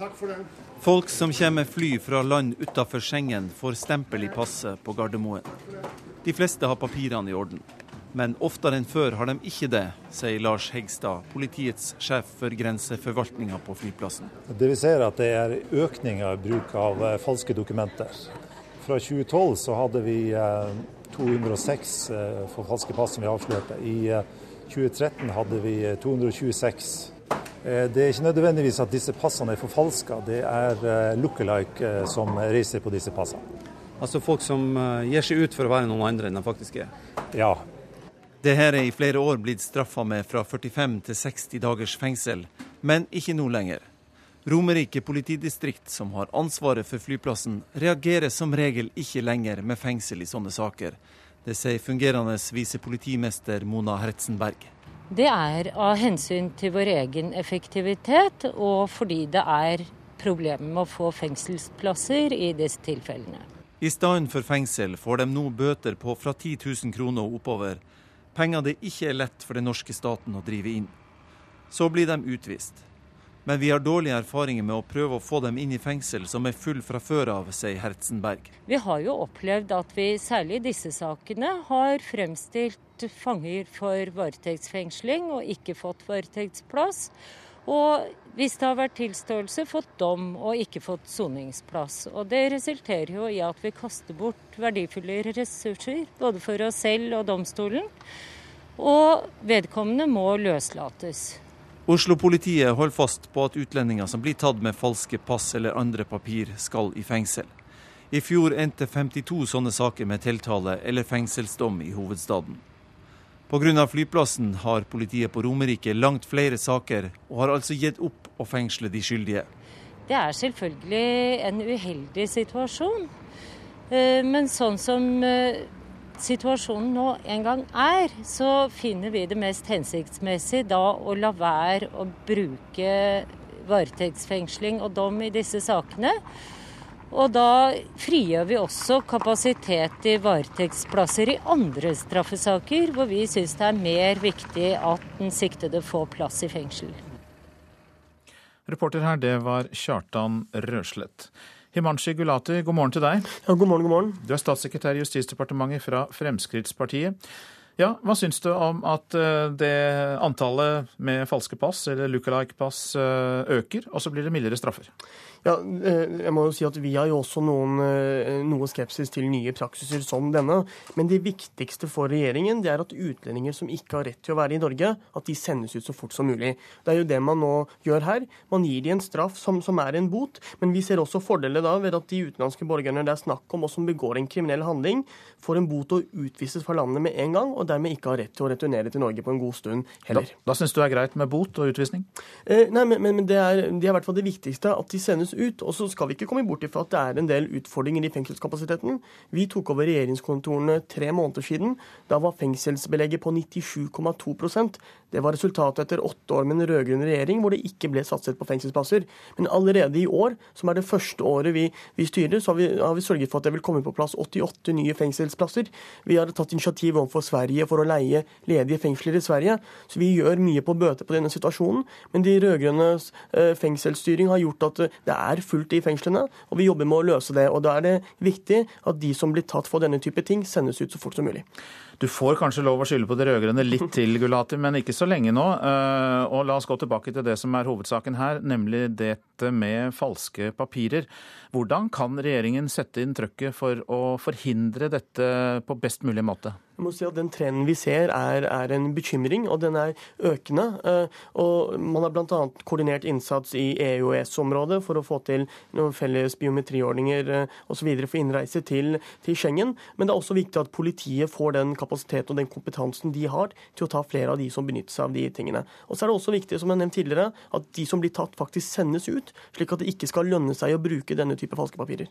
[SPEAKER 29] Takk for den. Folk som kommer med fly fra land utafor Schengen, får stempel i passet på Gardermoen. De fleste har papirene i orden. Men oftere enn før har de ikke det, sier Lars Hegstad, politiets sjef for grenseforvaltninga på flyplassen.
[SPEAKER 30] Det vi ser er at det er økning i bruk av eh, falske dokumenter. Fra 2012 så hadde vi 206 eh, eh, for falske pass som vi avslørte. I 2013 hadde vi 226. Det er ikke nødvendigvis at disse passene er forfalska, det er look-alike som reiser på disse passene.
[SPEAKER 29] Altså folk som gir seg ut for å være noen andre enn de faktisk er?
[SPEAKER 30] Ja,
[SPEAKER 29] det her er i flere år blitt straffa med fra 45 til 60 dagers fengsel, men ikke nå lenger. Romerike politidistrikt, som har ansvaret for flyplassen, reagerer som regel ikke lenger med fengsel i sånne saker. Det sier fungerende visepolitimester Mona Hertzenberg.
[SPEAKER 31] Det er av hensyn til vår egen effektivitet, og fordi det er problemer med å få fengselsplasser i disse tilfellene.
[SPEAKER 29] I stedet for fengsel får de nå bøter på fra 10 000 kroner og oppover, Penger det ikke er lett for den norske staten å drive inn. Så blir de utvist. Men vi har dårlige erfaringer med å prøve å få dem inn i fengsel som er full fra før av, sier Hertzenberg.
[SPEAKER 31] Vi har jo opplevd at vi særlig i disse sakene har fremstilt fanger for varetektsfengsling og ikke fått varetektsplass. Og hvis det har vært tilståelse, fått dom og ikke fått soningsplass. Og det resulterer jo i at vi kaster bort verdifulle ressurser, både for oss selv og domstolen. Og vedkommende må løslates.
[SPEAKER 29] Oslo-politiet holder fast på at utlendinger som blir tatt med falske pass eller andre papir, skal i fengsel. I fjor endte 52 sånne saker med tiltale eller fengselsdom i hovedstaden. Pga. flyplassen har politiet på Romerike langt flere saker, og har altså gitt opp å fengsle de skyldige.
[SPEAKER 31] Det er selvfølgelig en uheldig situasjon. Eh, men sånn som eh, situasjonen nå en gang er, så finner vi det mest hensiktsmessig da å la være å bruke varetektsfengsling og dom i disse sakene. Og da frigjør vi også kapasitet i varetektsplasser i andre straffesaker, hvor vi syns det er mer viktig at den siktede får plass i fengsel.
[SPEAKER 1] Reporter her, det var Kjartan Røslett. Himanshi Gulati, god morgen til deg.
[SPEAKER 32] Ja, god morgen, god morgen.
[SPEAKER 1] Du er statssekretær i Justisdepartementet fra Fremskrittspartiet. Ja, Hva syns du om at eh, det antallet med falske pass eller look-alike-pass eh, øker, og så blir det mildere straffer?
[SPEAKER 32] Ja, eh, jeg må jo si at Vi har jo også noen, eh, noe skepsis til nye praksiser som denne. Men det viktigste for regjeringen det er at utlendinger som ikke har rett til å være i Norge, at de sendes ut så fort som mulig. Det er jo det man nå gjør her. Man gir dem en straff som, som er en bot. Men vi ser også fordeler da ved at de utenlandske borgerne det er snakk om og som begår en kriminell handling, får en bot og utvises fra landet med en gang, og dermed ikke har rett til å returnere til Norge på en god stund heller.
[SPEAKER 1] Da, da syns du det er greit med bot og utvisning?
[SPEAKER 32] Eh, nei, men, men det, er, det er i hvert fall det viktigste. At de sendes sendes ut. Og så skal vi ikke komme bort ifra at det er en del utfordringer i fengselskapasiteten. Vi tok over regjeringskontorene tre måneder siden. Da var fengselsbelegget på 97,2% Det var resultatet etter åtte år med en rød-grønn regjering hvor det ikke ble satset på fengselsplasser. Men allerede i år, som er det første året vi, vi styrer, så har vi, har vi, sørget for at det vil komme på plass 88 nye fengselsplasser. Vi har tatt initiativ overfor Sverige for å leie ledige fengsler i Sverige. Så vi gjør mye på bøte på denne situasjonen. Men de rød-grønnes eh, fengselsstyring har gjort at det er fullt i fengslene, og vi jobber med å løse det. Og Da er det viktig at de som blir tatt for denne type ting, sendes ut så fort som mulig.
[SPEAKER 1] Du får kanskje lov å skylde på de rød-grønne litt til, Gulati, men ikke så lenge nå. Eh, og la oss gå tilbake til det som er hovedsaken her, nemlig dette med falske papirer. Hvordan kan regjeringen sette inn trøkket for å forhindre dette på best mulig måte?
[SPEAKER 32] Jeg må si at Den trenden vi ser er, er en bekymring, og den er økende. Eh, og Man har bl.a. koordinert innsats i EU-EØS-området for å få til noen felles biometriordninger eh, osv. for innreise til, til, Schengen. Men det er også viktig at politiet får den kapasiteten og den kompetansen de har til å ta flere av de som benytter seg av de tingene. Og så er det også viktig, som jeg nevnt tidligere, at de som blir tatt, faktisk sendes ut, slik at det ikke skal lønne seg å bruke denne type falske papirer.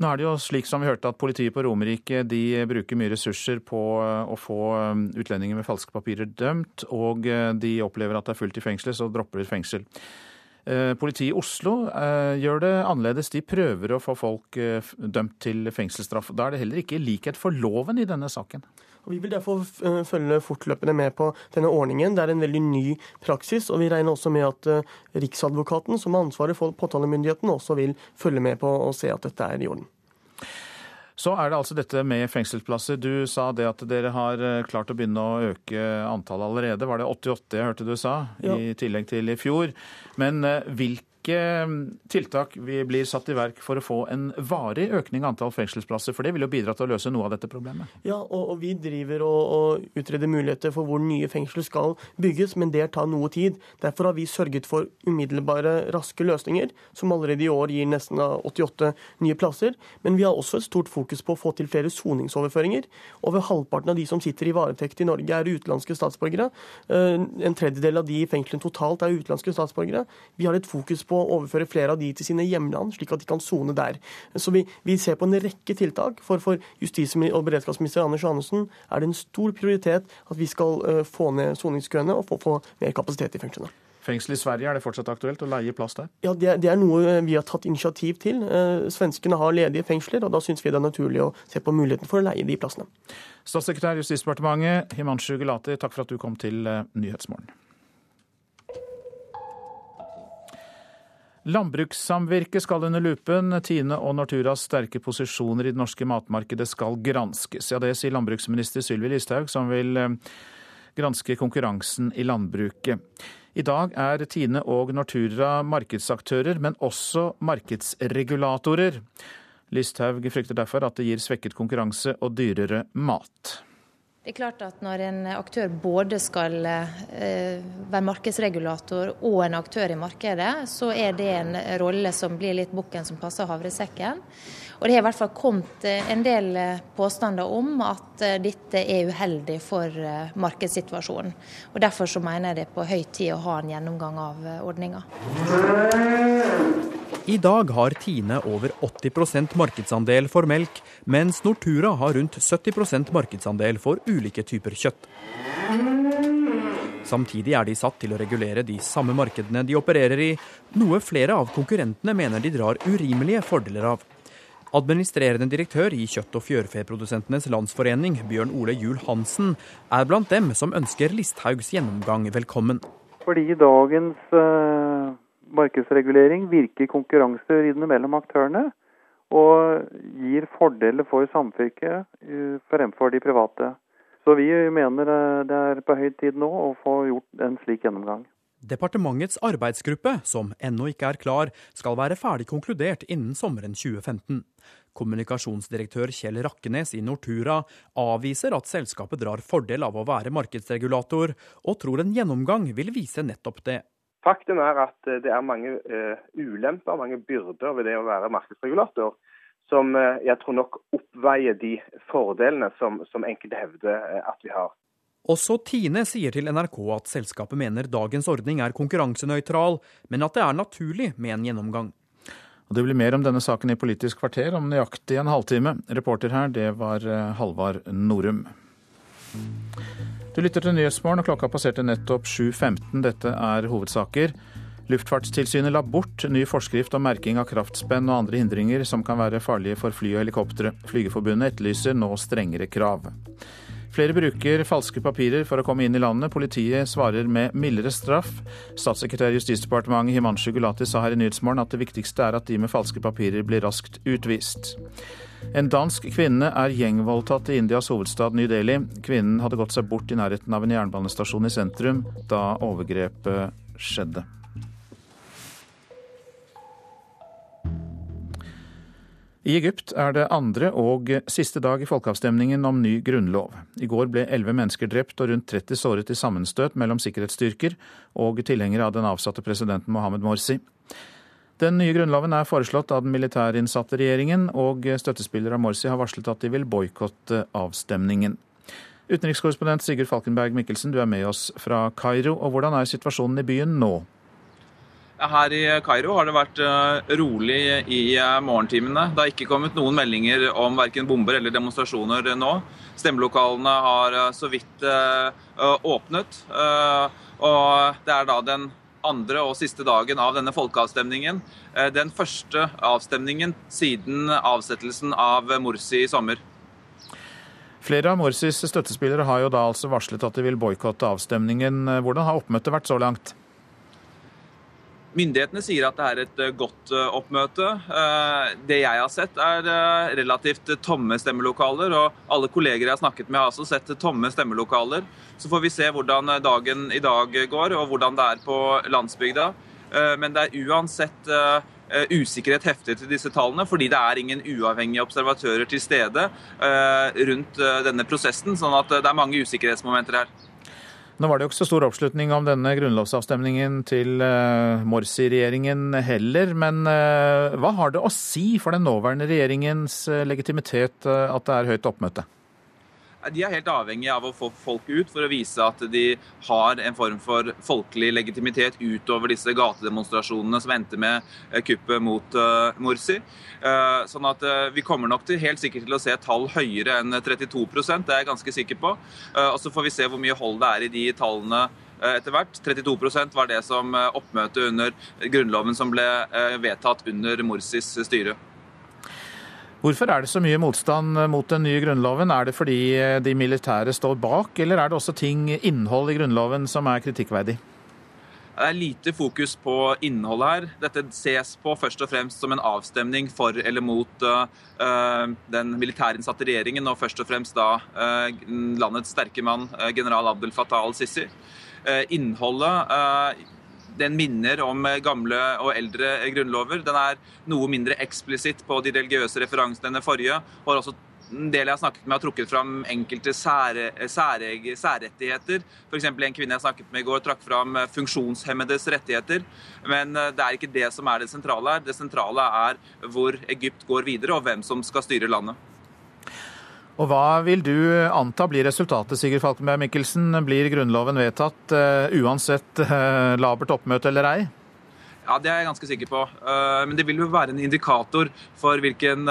[SPEAKER 1] Nå er det jo slik som vi hørte at Politiet på Romerike de bruker mye ressurser på eh, å få eh, utlendinger med falske papirer dømt, og eh, de opplever at det er fullt i fengselet, så dropper de fengsel. Politiet i Oslo gjør det annerledes. De prøver å få folk dømt til fengselsstraff. Da er det heller ikke likhet for loven i denne saken.
[SPEAKER 32] Vi vil derfor eh, følge fortløpende med på denne ordningen. Det er en veldig ny praksis, og vi regner også med at eh, Riksadvokaten, som har ansvaret for påtalemyndigheten, også vil følge med på og se at dette er i orden.
[SPEAKER 1] Så er det altså dette med fengselsplasser. Du sa det at dere har eh, klart å begynne å øke antallet allerede. Var det 88 jeg hørte du sa, ja. i tillegg til i fjor. Men hvilke hvilke tiltak vi blir satt i verk for å få en varig økning av antall fengselsplasser? For det vil jo bidra til å løse noe av dette problemet.
[SPEAKER 32] Ja, og, og vi driver og, og, utreder muligheter for hvor nye fengsler skal bygges, men det tar noe tid. Derfor har vi sørget for umiddelbare, raske løsninger, som allerede i år gir nesten 88 nye plasser. Men vi har også et stort fokus på å få til flere soningsoverføringer. Over halvparten av de som sitter i varetekt i Norge, er utenlandske statsborgere. Eh, en tredjedel av de i fengslene totalt er utenlandske statsborgere. Vi har et fokus på å overføre flere av de til sine hjemland, slik at de kan sone der. Så vi, vi, ser på en rekke tiltak. For, for justis- og beredskapsminister Anders Johannessen er det en stor prioritet at vi skal uh, få ned soningskøene og få, få mer kapasitet i fengslene.
[SPEAKER 1] Fengsel i Sverige, er det fortsatt aktuelt å leie plass der?
[SPEAKER 32] Ja, det, det er noe eh, vi har tatt initiativ til. Eh, svenskene har ledige fengsler, og da syns vi det er naturlig å se på muligheten for å leie de plassene.
[SPEAKER 1] Statssekretær i Justisdepartementet Himanshu Gulati, takk for at du kom til Nyhetsmorgen. Landbrukssamvirket skal under lupen. Tine og Norturas sterke posisjoner i det norske matmarkedet skal granskes. Ja, Det sier landbruksminister Sylvi Listhaug, som vil eh, granske konkurransen i landbruket. I dag er Tine og Nortura markedsaktører, men også markedsregulatorer. Listhaug frykter derfor at det gir svekket konkurranse og dyrere mat.
[SPEAKER 33] Det er klart at Når en aktør både skal eh, være markedsregulator og en aktør i markedet, så er det en rolle som blir litt bukken som passer havresekken. Og Det har i hvert fall kommet eh, en del eh, påstander om at dette er uheldig for markedssituasjonen. Og Derfor så mener jeg det er på høy tid å ha en gjennomgang av ordninga.
[SPEAKER 34] I dag har Tine over 80% markedsandel for melk, mens Nortura har rundt 70% markedsandel for ulike typer kjøtt. Samtidig er de satt til å regulere de samme markedene de opererer i, noe flere av konkurrentene mener de drar urimelige fordeler av. Administrerende direktør i Kjøtt- og fjørfeprodusentenes landsforening, Bjørn Ole Juel Hansen, er blant dem som ønsker Listhaugs gjennomgang velkommen.
[SPEAKER 35] Fordi dagens uh markedsregulering virker konkurransevridende mellom aktørene og gir fordeler for samvirket eh, fremfor de private. Så vi mener det er på høy tid nå å få gjort en slik gjennomgang.
[SPEAKER 34] Departementets arbeidsgruppe, som ennå ikke er klar, skal være ferdig konkludert innen sommeren 2015. Kommunikasjonsdirektør Kjell Rakkenes i Nortura avviser at selskapet drar fordel av å være markedsregulator, og tror en gjennomgang vil vise nettopp det.
[SPEAKER 36] Faktum er at eh, det er mange uh, ulemper, mange byrder ved det å være markedsregulator, som uh, jeg tror nok oppveier de fordelene som, som enkelte hevder at vi har.
[SPEAKER 34] Også Tine sier til NRK at selskapet mener dagens ordning er konkurransenøytral, men at det er naturlig med en gjennomgang.
[SPEAKER 1] Og Det blir mer om denne saken i Politisk kvarter om nøyaktig en halvtime. Reporter her, det var Halvard Norum. Du lytter til Nyhetsmorgen, og klokka passerte nettopp 7.15. Dette er hovedsaker. Luftfartstilsynet la bort ny forskrift om merking av kraftspenn og andre hindringer som kan være farlige for fly og helikoptre. Flygerforbundet etterlyser nå strengere krav. Flere bruker falske papirer for å komme inn i landet. Politiet svarer med mildere straff. Statssekretær i Justisdepartementet Himanshu Gulati sa her i Nyhetsmorgen at det viktigste er at de med falske papirer blir raskt utvist. En dansk kvinne er gjengvoldtatt i Indias hovedstad New Delhi. Kvinnen hadde gått seg bort i nærheten av en jernbanestasjon i sentrum da overgrepet skjedde. I Egypt er det andre og siste dag i folkeavstemningen om ny grunnlov. I går ble elleve mennesker drept og rundt 30 såret i sammenstøt mellom sikkerhetsstyrker og tilhengere av den avsatte presidenten Mohammed Morsi. Den nye grunnloven er foreslått av den militærinnsatte regjeringen, og støttespillere av Morsi har varslet at de vil boikotte avstemningen. Utenrikskorrespondent Sigurd Falkenberg Mikkelsen, du er med oss fra Kairo. og Hvordan er situasjonen i byen nå?
[SPEAKER 32] Her i Kairo har det vært eh, rolig i eh, morgentimene. Det har ikke kommet noen meldinger om verken bomber eller demonstrasjoner nå. Stemmelokalene har eh, så vidt åpnet. Og det er da den andre og siste dagen av denne folkeavstemningen. Den første avstemningen siden avsettelsen av Morsi i sommer.
[SPEAKER 1] Flere av Morsis støttespillere har jo da altså varslet at de vil boikotte avstemningen. Hvordan har oppmøtet vært så langt?
[SPEAKER 32] Myndighetene sier at det er et eh, godt eh, oppmøte. Eh, det jeg har sett, er relativt tomme stemmelokaler. Og alle kolleger jeg har snakket med, har også sett tomme stemmelokaler. Så får vi se hvordan dagen i dag går, og hvordan det er på landsbygda. Men det er uansett usikkerhet heftet til disse tallene, fordi det er ingen uavhengige observatører til stede rundt denne prosessen. Sånn at det er mange usikkerhetsmomenter her.
[SPEAKER 1] Nå var det jo ikke så stor oppslutning om denne grunnlovsavstemningen til uh, Morsi-regjeringen heller, men uh, hva har det å si for den nåværende regjeringens uh, legitimitet at det er høyt oppmøte?
[SPEAKER 32] De er helt avhengige av å få folk ut for å vise at de har en form for folkelig legitimitet utover disse gatedemonstrasjonene som endte med eh, kuppet mot uh, Morsi. Uh, sånn at vi kommer nok til, helt sikkert til å se tall høyere enn 32% det er jeg ganske sikker på. og så får vi se hvor mye hold det er i de tallene etter hvert. 32% var det som oppmøtet under grunnloven som ble vedtatt under Morsis styre.
[SPEAKER 1] Hvorfor er det så mye motstand mot den nye grunnloven? Er det fordi de militære står bak, eller er det også ting, innhold i grunnloven, som er kritikkverdig?
[SPEAKER 32] Det er lite fokus på innholdet her. Dette ses på først og fremst som en avstemning for eller mot uh, den militærinnsatte regjeringen, og først og fremst da landets sterke mann, general Abdel Fattah al-Sisi.
[SPEAKER 37] innholdet den minner om gamle og eldre grunnlover. Den er noe mindre eksplisitt på de religiøse referansene enn den forrige. og også en del jeg har snakket med, har trukket fram enkelte sære, sære, særrettigheter. F.eks. en kvinne jeg snakket med i går, trakk fram funksjonshemmedes rettigheter. Men eh, det er ikke det som er det sentrale her. Det sentrale er hvor Egypt går videre, og hvem som skal styre landet.
[SPEAKER 1] Og Hva vil du anta blir resultatet, Sigurd Falkenberg Mikkelsen? Blir Grunnloven vedtatt uh, uansett uh, labert oppmøte eller ei?
[SPEAKER 37] Ja, Det er jeg ganske sikker på. Eh, men det vil jo være en indikator for hvilken,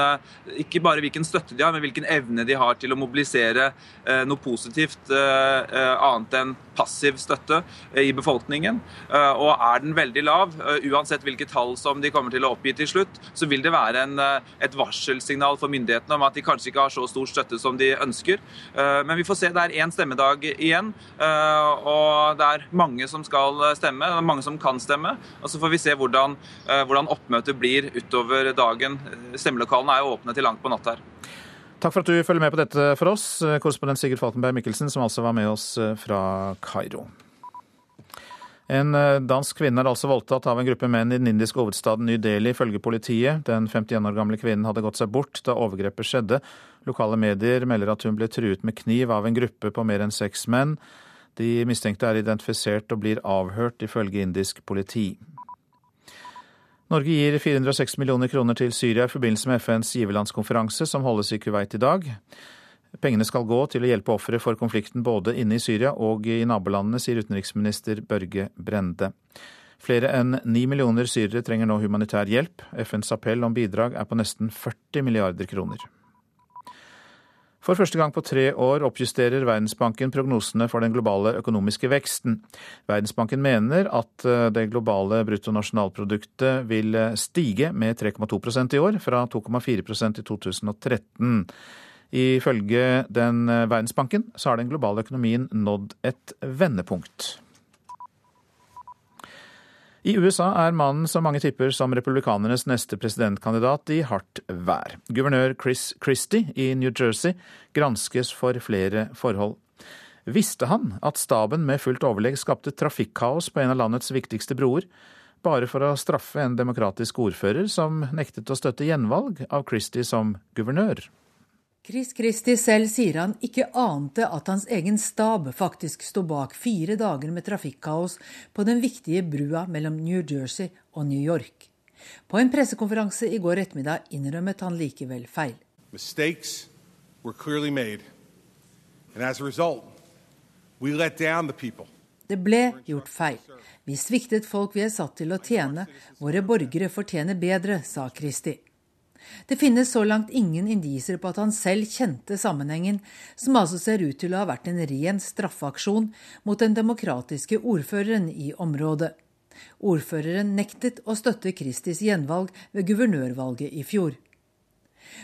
[SPEAKER 37] ikke bare hvilken støtte de har, men hvilken evne de har til å mobilisere noe positivt annet enn passiv støtte i befolkningen. Og er den veldig lav, uansett hvilke tall som de kommer til å oppgi til slutt, så vil det være en, et varselsignal for myndighetene om at de kanskje ikke har så stor støtte som de ønsker. Men vi får se. Det er én stemmedag igjen, og det er mange som skal stemme, Det er mange som kan stemme. og så får vi se hvordan, eh, hvordan oppmøtet blir utover dagen. Stemmelokalene er jo åpne til langt på natt her.
[SPEAKER 1] Takk for at du følger med på dette for oss, korrespondent Sigurd Falkenberg Mikkelsen, som altså var med oss eh, fra Kairo. En eh, dansk kvinne er altså voldtatt av en gruppe menn i den indiske hovedstaden New Delhi, ifølge politiet. Den 51 år gamle kvinnen hadde gått seg bort da overgrepet skjedde. Lokale medier melder at hun ble truet med kniv av en gruppe på mer enn seks menn. De mistenkte er identifisert og blir avhørt, ifølge indisk politi. Norge gir 406 millioner kroner til Syria i forbindelse med FNs giverlandskonferanse som holdes i Kuwait i dag. Pengene skal gå til å hjelpe ofre for konflikten både inne i Syria og i nabolandene, sier utenriksminister Børge Brende. Flere enn ni millioner syrere trenger nå humanitær hjelp. FNs appell om bidrag er på nesten 40 milliarder kroner. For første gang på tre år oppjusterer Verdensbanken prognosene for den globale økonomiske veksten. Verdensbanken mener at eh, det globale bruttonasjonalproduktet vil eh, stige med 3,2% i år, fra 2,4% i 2013. Ifølge den eh, Verdensbanken så har den globale økonomien nådd et vendepunkt. I USA er mannen som mange tipper som republikanernes neste presidentkandidat i hardt vær. Guvernør Chris Christie i New Jersey granskes for flere forhold. Visste han at staben med fullt overlegg skapte trafikkaos på en av landets viktigste broer, bare for å straffe en demokratisk ordfører som nektet å støtte gjenvalg av Christie som guvernør?
[SPEAKER 38] Chris Christie selv sier han ikke ante at hans egen stab faktisk sto bak fire dager med trafikkaos på den viktige brua mellom New Jersey og New York. På en pressekonferanse i går ettermiddag innrømmet han likevel feil. Det ble gjort feil. Vi sviktet folk vi er satt til å tjene. Våre borgere fortjener bedre, sa Christie. Det finnes så langt ingen indiser på at han selv kjente sammenhengen, som altså ser ut til å ha vært en ren straffeaksjon mot den demokratiske ordføreren i området. Ordføreren nektet å støtte Kristis gjenvalg ved guvernørvalget i fjor.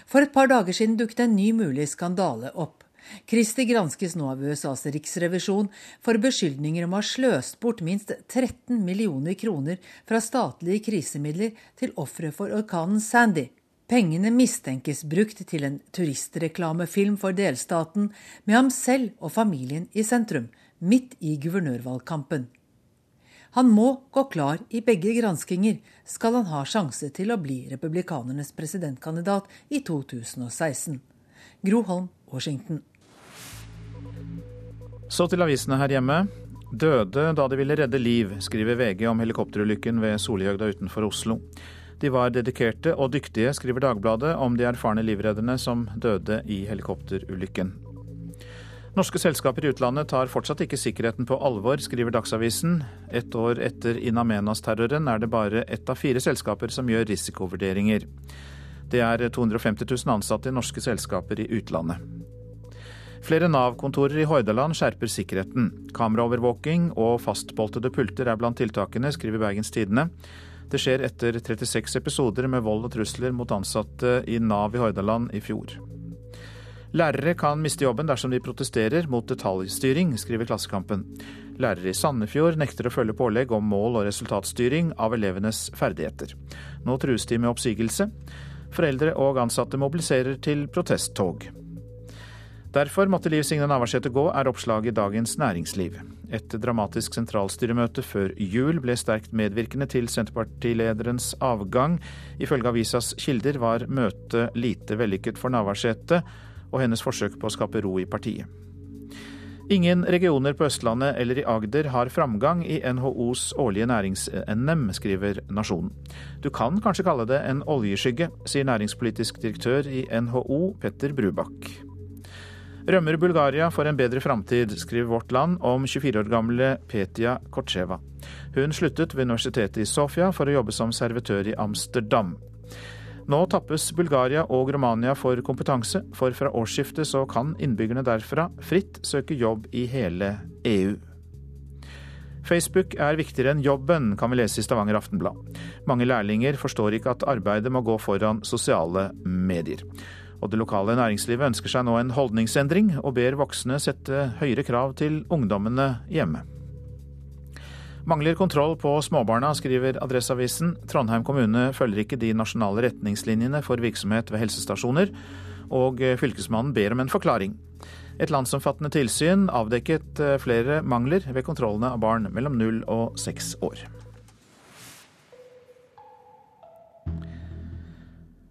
[SPEAKER 38] For et par dager siden dukket en ny mulig skandale opp. Kristi granskes nå av USAs riksrevisjon for beskyldninger om å ha sløst bort minst 13 millioner kroner fra statlige krisemidler til ofre for orkanen Sandy. Pengene mistenkes brukt til en turistreklamefilm for delstaten, med ham selv og familien i sentrum, midt i guvernørvalgkampen. Han må gå klar i begge granskinger, skal han ha sjanse til å bli republikanernes presidentkandidat i 2016. Gro Holm, Washington.
[SPEAKER 1] Så til avisene her hjemme. Døde da de ville redde liv, skriver VG om helikopterulykken ved Solihøgda utenfor Oslo. De var dedikerte og dyktige, skriver Dagbladet om de erfarne livredderne som døde i helikopterulykken. Norske selskaper i utlandet tar fortsatt ikke sikkerheten på alvor, skriver Dagsavisen. Et år etter In Amenas-terroren er det bare ett av fire selskaper som gjør risikovurderinger. Det er 250 000 ansatte i norske selskaper i utlandet. Flere Nav-kontorer i Hordaland skjerper sikkerheten. Kameraovervåking og fastboltede pulter er blant tiltakene, skriver Bergens Tidende. Det skjer etter 36 episoder med vold og trusler mot ansatte i Nav i Hordaland i fjor. Lærere kan miste jobben dersom de protesterer mot detaljstyring, skriver Klassekampen. Lærere i Sandefjord nekter å følge pålegg om mål- og resultatstyring av elevenes ferdigheter. Nå trues de med oppsigelse. Foreldre og ansatte mobiliserer til protesttog. Derfor måtte Liv Signe Navarsete gå, er oppslaget i Dagens Næringsliv. Et dramatisk sentralstyremøte før jul ble sterkt medvirkende til Senterpartilederens avgang. Ifølge avisas kilder var møtet lite vellykket for Navarsete og hennes forsøk på å skape ro i partiet. Ingen regioner på Østlandet eller i Agder har framgang i NHOs årlige nærings-NM, skriver Nasjonen. Du kan kanskje kalle det en oljeskygge, sier næringspolitisk direktør i NHO, Petter Brubakk. Rømmer Bulgaria for en bedre framtid, skriver Vårt Land om 24 år gamle Petia Kortsjeva. Hun sluttet ved universitetet i Sofia for å jobbe som servitør i Amsterdam. Nå tappes Bulgaria og Romania for kompetanse, for fra årsskiftet så kan innbyggerne derfra fritt søke jobb i hele EU. Facebook er viktigere enn jobben, kan vi lese i Stavanger Aftenblad. Mange lærlinger forstår ikke at arbeidet må gå foran sosiale medier. Og det lokale næringslivet ønsker seg nå en holdningsendring, og ber voksne sette høyere krav til ungdommene hjemme. Mangler kontroll på småbarna, skriver Adresseavisen. Trondheim kommune følger ikke de nasjonale retningslinjene for virksomhet ved helsestasjoner, og fylkesmannen ber om en forklaring. Et landsomfattende tilsyn avdekket eh, flere mangler ved kontrollene av barn mellom null og seks år.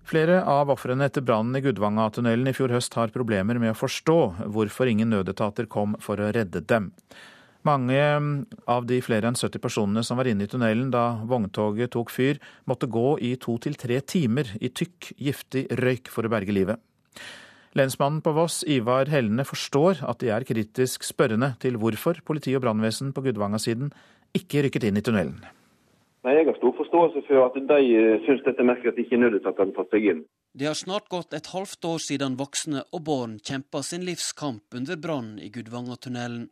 [SPEAKER 1] Flere av ofrene etter brannen i Gudvangatunnelen i fjor høst har problemer med å forstå hvorfor ingen nødetater kom for å redde dem. Mange av de flere enn 70 personene som var inne i tunnelen da vogntoget tok fyr, måtte gå i to til tre timer i tykk, giftig røyk for å berge livet. Lensmannen på Voss, Ivar Hellene, forstår at de er kritisk spørrende til hvorfor politi og brannvesen på Gudvanga-siden ikke rykket inn i tunnelen.
[SPEAKER 39] Nei, Jeg har stor forståelse for at de eh, syns dette er nødvendig at de tar seg inn.
[SPEAKER 40] Det har snart gått et halvt år siden voksne og barn kjempa sin livskamp under brannen i Gudvangatunnelen.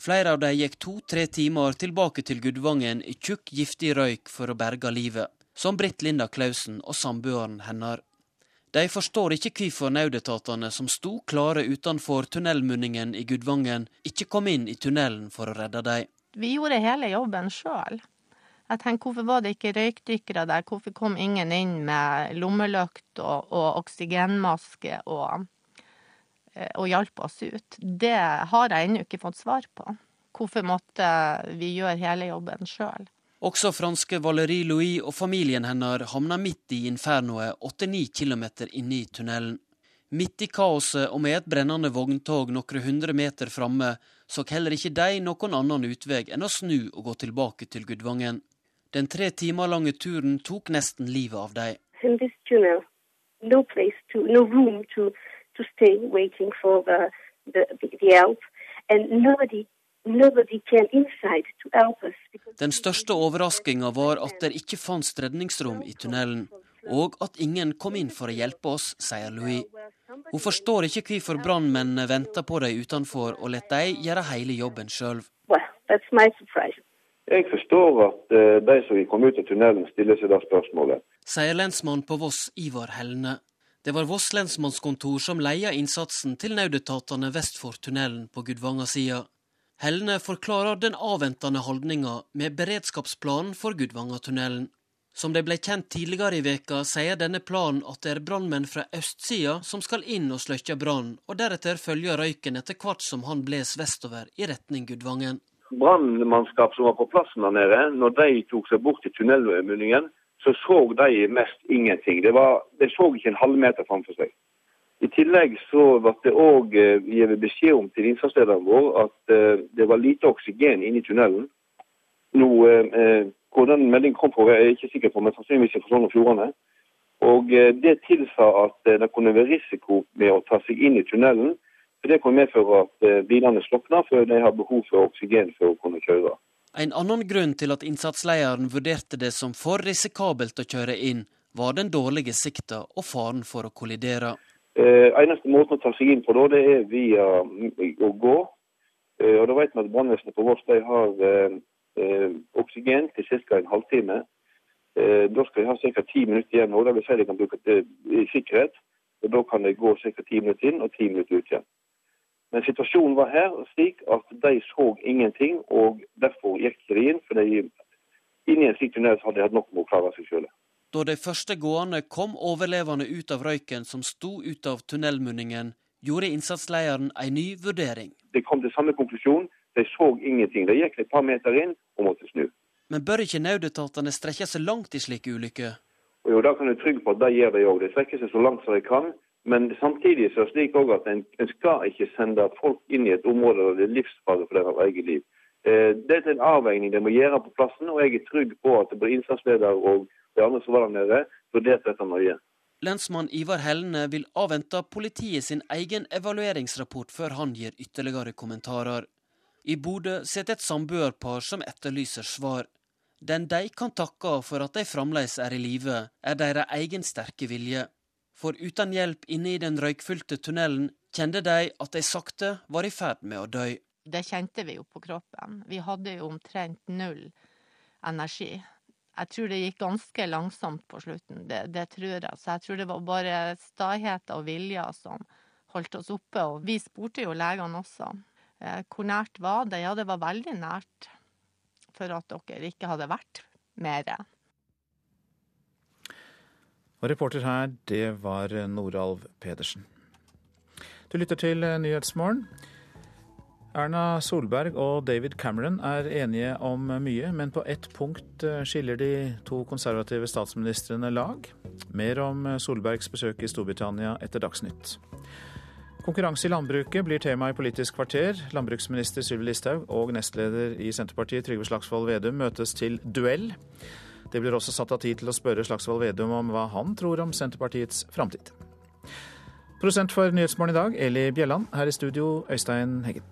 [SPEAKER 40] Flere av dem gikk to-tre timer tilbake til Gudvangen i tjukk, giftig røyk for å berge livet, som Britt Linda Klausen og samboeren hennes. De forstår ikke hvorfor nødetatene som sto klare utenfor tunnelmunningen i Gudvangen, ikke kom inn i tunnelen for å redde dem.
[SPEAKER 25] Vi gjorde hele jobben sjøl. Jeg tenker, Hvorfor var det ikke røykdykkere der? Hvorfor kom ingen inn med lommelykt og, og oksygenmaske og Eh, og hjalp oss ut. Det har jeg ennå ikke fått svar på. Hvorfor måtte vi gjøre hele jobben sjøl?
[SPEAKER 40] Også franske Valérie Louis og familien hennes havna midt i infernoet, 8-9 km inne i tunnelen. Midt i kaoset og med et brennende vogntog noen hundre meter framme, så heller ikke de noen annen utvei enn å snu og gå tilbake til Gudvangen. Den tre timer lange turen tok nesten livet av dem. No to, no to to stay waiting for the, the, the help. And nobody den største overraskinga var at det ikke fantes redningsrom i tunnelen, og at ingen kom inn for å hjelpe oss, sier Louis. Hun forstår ikke hvorfor brannmennene venter på dem utenfor og lar dem gjøre hele jobben sjøl.
[SPEAKER 39] Jeg forstår at uh, de som kom ut av tunnelen, stiller seg det spørsmålet.
[SPEAKER 40] Sier lensmann på Voss, Ivar Helne. Det var Voss lensmannskontor som leia innsatsen til nødetatene vest for tunnelen på Gudvanga-sida. Helne forklarer den avventende holdninga med beredskapsplanen for Gudvangatunnelen. Som det ble kjent tidligere i veka, sier denne planen at det er brannmenn fra østsida som skal inn og sløkke brannen, og deretter følge røyken etter hvert som han bles vestover i retning Gudvangen.
[SPEAKER 39] Brannmannskap som var på plassen der nede, når de tok seg bort til tunnelmunningen, så så de mest ingenting. Var, de så ikke en halvmeter framfor seg. I tillegg så ble det òg eh, gitt beskjed om til innsatslederen vår at uh, det var lite oksygen inne i tunnelen. Nå, uh, Hvor den meldingen kom fra, er jeg ikke sikker på, men sannsynligvis fra Sogn og Fjordane. Og Det tilsa at det kunne være risiko med å ta seg inn i tunnelen. Det kan medføre at bilene slokner før de har behov for oksygen for å kunne kjøre.
[SPEAKER 40] En annen grunn til at innsatslederen vurderte det som for risikabelt å kjøre inn, var den dårlige sikta og faren for å kollidere.
[SPEAKER 39] Eh, eneste måten å ta seg inn på da, det er via å gå. Eh, og da vet vi at Brannvesenet på Voss har eh, eh, oksygen til ca. en halvtime. Eh, da skal de ha ca. ti minutter igjen. og Det vil si de kan bruke det i sikkerhet. og Da kan de gå ca. ti minutter inn og ti minutter ut igjen. Men situasjonen var her slik at de så ingenting, og derfor gikk de inn. For de, inni en slik tunnel hadde de hatt nok med å klare seg sjøl.
[SPEAKER 40] Da de første gående kom overlevende ut av røyken som sto ut av tunnelmunningen, gjorde innsatslederen en ny vurdering.
[SPEAKER 39] De kom til samme konklusjon. De så ingenting. De gikk et par meter inn og måtte snu.
[SPEAKER 40] Men bør ikke nødetatene strekke seg langt i slike ulykker?
[SPEAKER 39] Jo, da kan du trygge på at de gjør det òg. De strekker seg så langt som de kan. Men samtidig så er det slik også at en, en, skal ikke sende folk inn i et område der det er livsfare for deres eget liv. Eh, det er en avveining de må gjøre på plassen, og jeg er trygg på at både innsatsleder og de andre som var der nede, vurderte dette nøye.
[SPEAKER 40] Lensmann Ivar Hellene vil avvente politiet sin egen evalueringsrapport før han gir ytterligere kommentarer. I Bodø sitter et samboerpar som etterlyser svar. Den de kan takke for at de fremdeles er i live, er deres egen sterke vilje. For uten hjelp inne i den røykfylte tunnelen kjente de at de sakte var i ferd med å dø.
[SPEAKER 25] Det kjente vi jo på kroppen. Vi hadde jo omtrent null energi. Jeg tror det gikk ganske langsomt på slutten, det, det tror jeg. Så jeg tror det var bare stahet og vilje som holdt oss oppe. Og vi spurte jo legene også. Eh, hvor nært var det? Ja, det var veldig nært for at dere ikke hadde vært mer.
[SPEAKER 1] Og reporter her, det var Noralv Pedersen. Du lytter til Nyhetsmorgen. Erna Solberg og David Cameron er enige om mye, men på ett punkt eh, skiller de to konservative statsministrene lag. Mer om Solbergs besøk i Storbritannia etter Dagsnytt. Konkurranse i landbruket blir tema i Politisk kvarter. Landbruksminister Sylvi Listhaug og nestleder i Senterpartiet Trygve Slagsvold Vedum møtes til duell. Det blir også satt av tid til å spørre Slagsvold Vedum om hva han tror om Senterpartiets framtid. Prosent for Nyhetsmorgen i dag, Eli Bjelland. Her i studio, Øystein Heggen.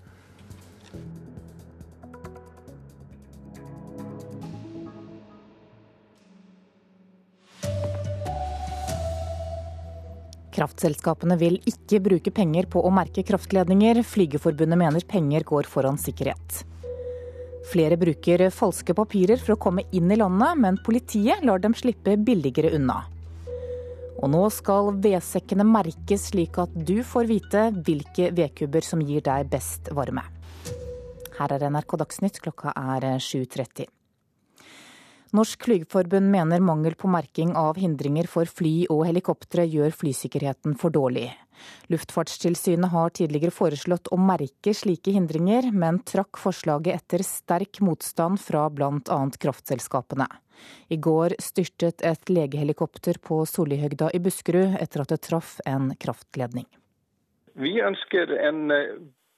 [SPEAKER 41] Kraftselskapene vil ikke bruke penger på å merke kraftledninger. Flygerforbundet mener penger går foran sikkerhet. Flere bruker falske papirer for å komme inn i landet, men politiet lar dem slippe billigere unna. Og nå skal vedsekkene merkes slik at du får vite hvilke vedkubber som gir deg best varme. Her er NRK Dagsnytt, klokka er 7.30. Norsk Flygerforbund mener mangel på merking av hindringer for fly og helikoptre gjør flysikkerheten for dårlig. Luftfartstilsynet har tidligere foreslått å merke slike hindringer, men trakk forslaget etter sterk motstand fra bl.a. kraftselskapene. I går styrtet et legehelikopter på Sollihøgda i Buskerud etter at det traff en kraftledning.
[SPEAKER 26] Vi ønsker en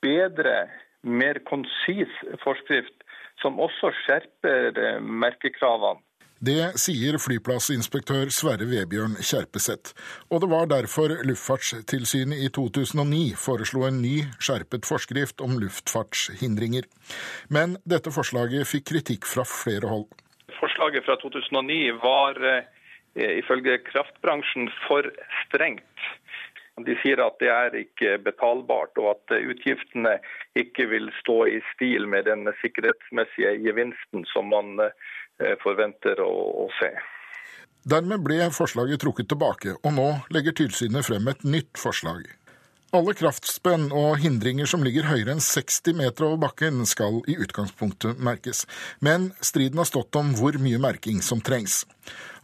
[SPEAKER 26] bedre, mer konsis forskrift som også skjerper eh, merkekravene.
[SPEAKER 27] Det sier flyplassinspektør Sverre Vebjørn Kjerpeseth. Og det var derfor Luftfartstilsynet i 2009 foreslo en ny, skjerpet forskrift om luftfartshindringer. Men dette forslaget fikk kritikk fra flere hold.
[SPEAKER 26] Forslaget fra 2009 var eh, ifølge kraftbransjen for strengt. De sier at det er ikke betalbart, og at utgiftene ikke vil stå i stil med den sikkerhetsmessige gevinsten som man eh, forventer å, å se.
[SPEAKER 27] Dermed ble forslaget trukket tilbake, og nå legger tilsynet frem et nytt forslag. Alle kraftspenn og hindringer som ligger høyere enn 60 meter over bakken, skal i utgangspunktet merkes. Men striden har stått om hvor mye merking som trengs.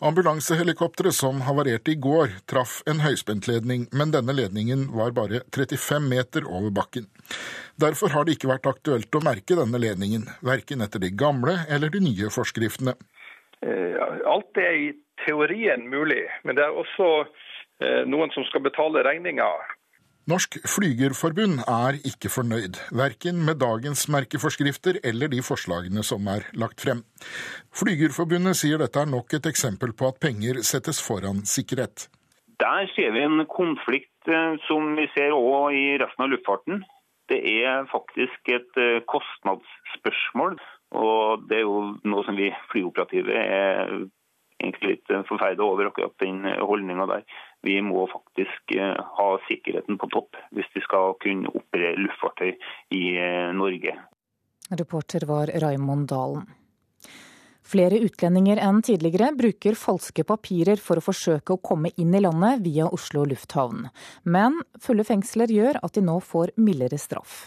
[SPEAKER 27] Ambulansehelikopteret som havarerte i går, traff en høyspentledning, men denne ledningen var bare 35 meter over bakken. Derfor har det ikke vært aktuelt å merke denne ledningen, verken etter de gamle eller de nye forskriftene.
[SPEAKER 26] Eh, alt er i teorien mulig, men det er også eh, noen som skal betale regninga.
[SPEAKER 27] Norsk Flygerforbund er ikke fornøyd, verken med dagens merkeforskrifter eller de forslagene som er lagt frem. Flygerforbundet sier dette er nok et eksempel på at penger settes foran sikkerhet.
[SPEAKER 28] Der ser vi en konflikt eh, som vi ser òg i resten av luftfarten. Det er faktisk et eh, kostnadsspørsmål. Og det er jo noe som vi flyoperative er egentlig litt forferda over, akkurat den holdninga der vi må faktisk eh, ha sikkerheten på topp hvis vi skal kunne operere luftfartøy i eh, Norge.
[SPEAKER 41] Reporter var Raimond Dalen. Flere utlendinger enn tidligere bruker falske papirer for å forsøke å komme inn i landet via Oslo lufthavn. Men fulle fengsler gjør at de nå får mildere straff.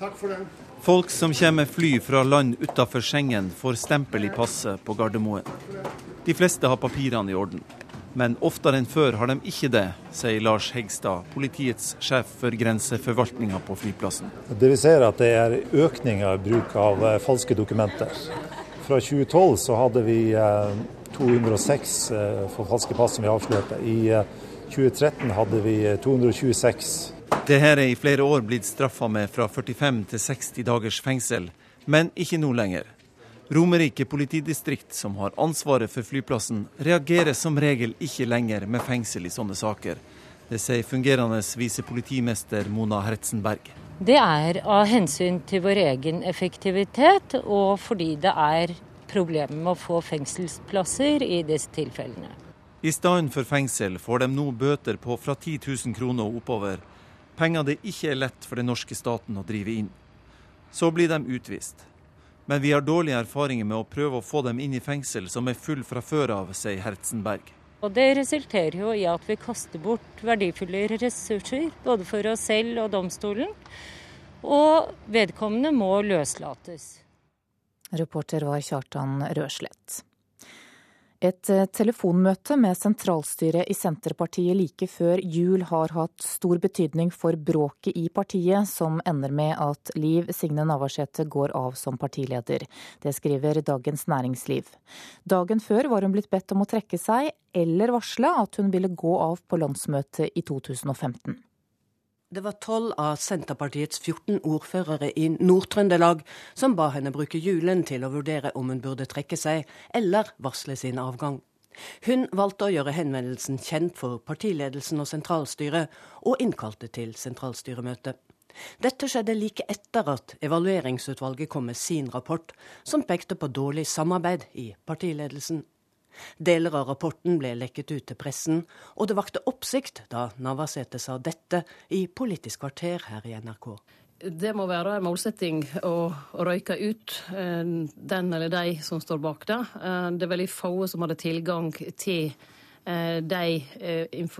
[SPEAKER 29] Takk for det. Folk som kommer med fly fra land utafor Schengen, får stempel i passet på Gardermoen. De fleste har papirene i orden. Men oftere enn før har de ikke det, sier Lars Hegstad, politiets sjef for grenseforvaltninga på flyplassen.
[SPEAKER 30] Det vi ser at det er økning i bruk av eh, falske dokumenter. Fra 2012 så hadde vi 206 eh, for falske pass som vi avslørte. I 2013 hadde vi 226.
[SPEAKER 29] Det her er i flere år blitt straffa med fra 45 til 60 dagers fengsel, men ikke nå lenger. Romerike politidistrikt, som har ansvaret for flyplassen, reagerer som regel ikke lenger med fengsel i sånne saker. Det sier fungerende visepolitimester Mona Hertzenberg.
[SPEAKER 31] Det er av hensyn til vår egen effektivitet, og fordi det er problemer med å få fengselsplasser i disse tilfellene.
[SPEAKER 29] I stedet for fengsel får de nå bøter på fra 10 000 kroner og oppover. Penger det ikke er lett for den norske staten å drive inn. Så blir de utvist. Men vi har dårlige erfaringer med å prøve å få dem inn i fengsel som er full fra før av, sier Hertzenberg.
[SPEAKER 31] Og Det resulterer jo i at vi kaster bort verdifulle ressurser, både for oss selv og domstolen. Og vedkommende må løslates.
[SPEAKER 41] Reporter var Kjartan Røslett. Et eh, telefonmøte med sentralstyret i Senterpartiet like før jul har hatt stor betydning for bråket i partiet, som ender med at Liv Signe Navarsete går av som partileder. Det skriver Dagens Næringsliv. Dagen før var hun blitt bedt om å trekke seg, eller varsle at hun ville gå av på landsmøtet i 2015.
[SPEAKER 42] Det var tolv av Senterpartiets 14 ordførere i Nord-Trøndelag som ba henne bruke julen til å vurdere om hun burde trekke seg eller varsle sin avgang. Hun valgte å gjøre henvendelsen kjent for partiledelsen og sentralstyret, og innkalte til sentralstyremøte. Dette skjedde like etter at evalueringsutvalget kom med sin rapport, som pekte på dårlig samarbeid i partiledelsen. Deler av rapporten ble lekket ut til pressen, og det vakte oppsikt da Navarsete sa dette i Politisk kvarter her i NRK.
[SPEAKER 35] Det må være en målsetting å, røyke ut eh, den eller de som står bak det. Eh, det er veldig få som hadde tilgang til eh, de,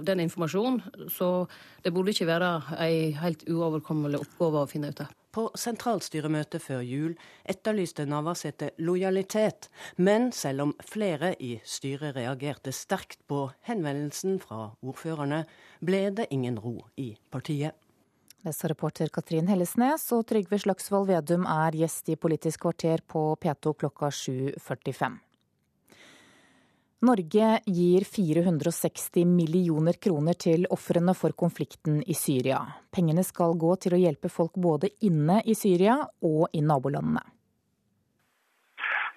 [SPEAKER 35] den informasjonen, så det burde ikke være ei helt uoverkommelig oppgave å finne ut det.
[SPEAKER 42] På sentralstyremøtet før jul etterlyste Navarsete lojalitet, men selv om flere i styret reagerte sterkt på henvendelsen fra ordførerne, ble det ingen ro i partiet.
[SPEAKER 41] Leser reporter Katrin Hellesnes og Trygve Slagsvold Vedum er gjest i Politisk kvarter på P2 klokka 7.45. Norge gir 460 millioner kroner til ofrene for konflikten i Syria. Pengene skal gå til å hjelpe folk både inne i Syria og i nabolandene.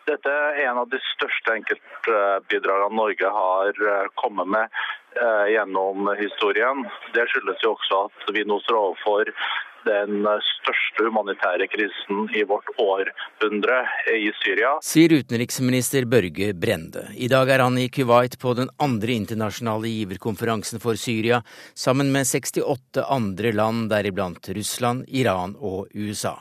[SPEAKER 11] Dette er en av de største enkeltbidragene Norge har eh, kommet med eh, gjennom historien. Det skyldes jo også at vi nå står overfor den største humanitære krisen i vårt århundre i Syria.
[SPEAKER 26] Sier utenriksminister Børge Brende. I dag er han i Kuwait på den andre internasjonale giverkonferansen for Syria, sammen med 68 andre land, deriblant Russland, Iran og USA.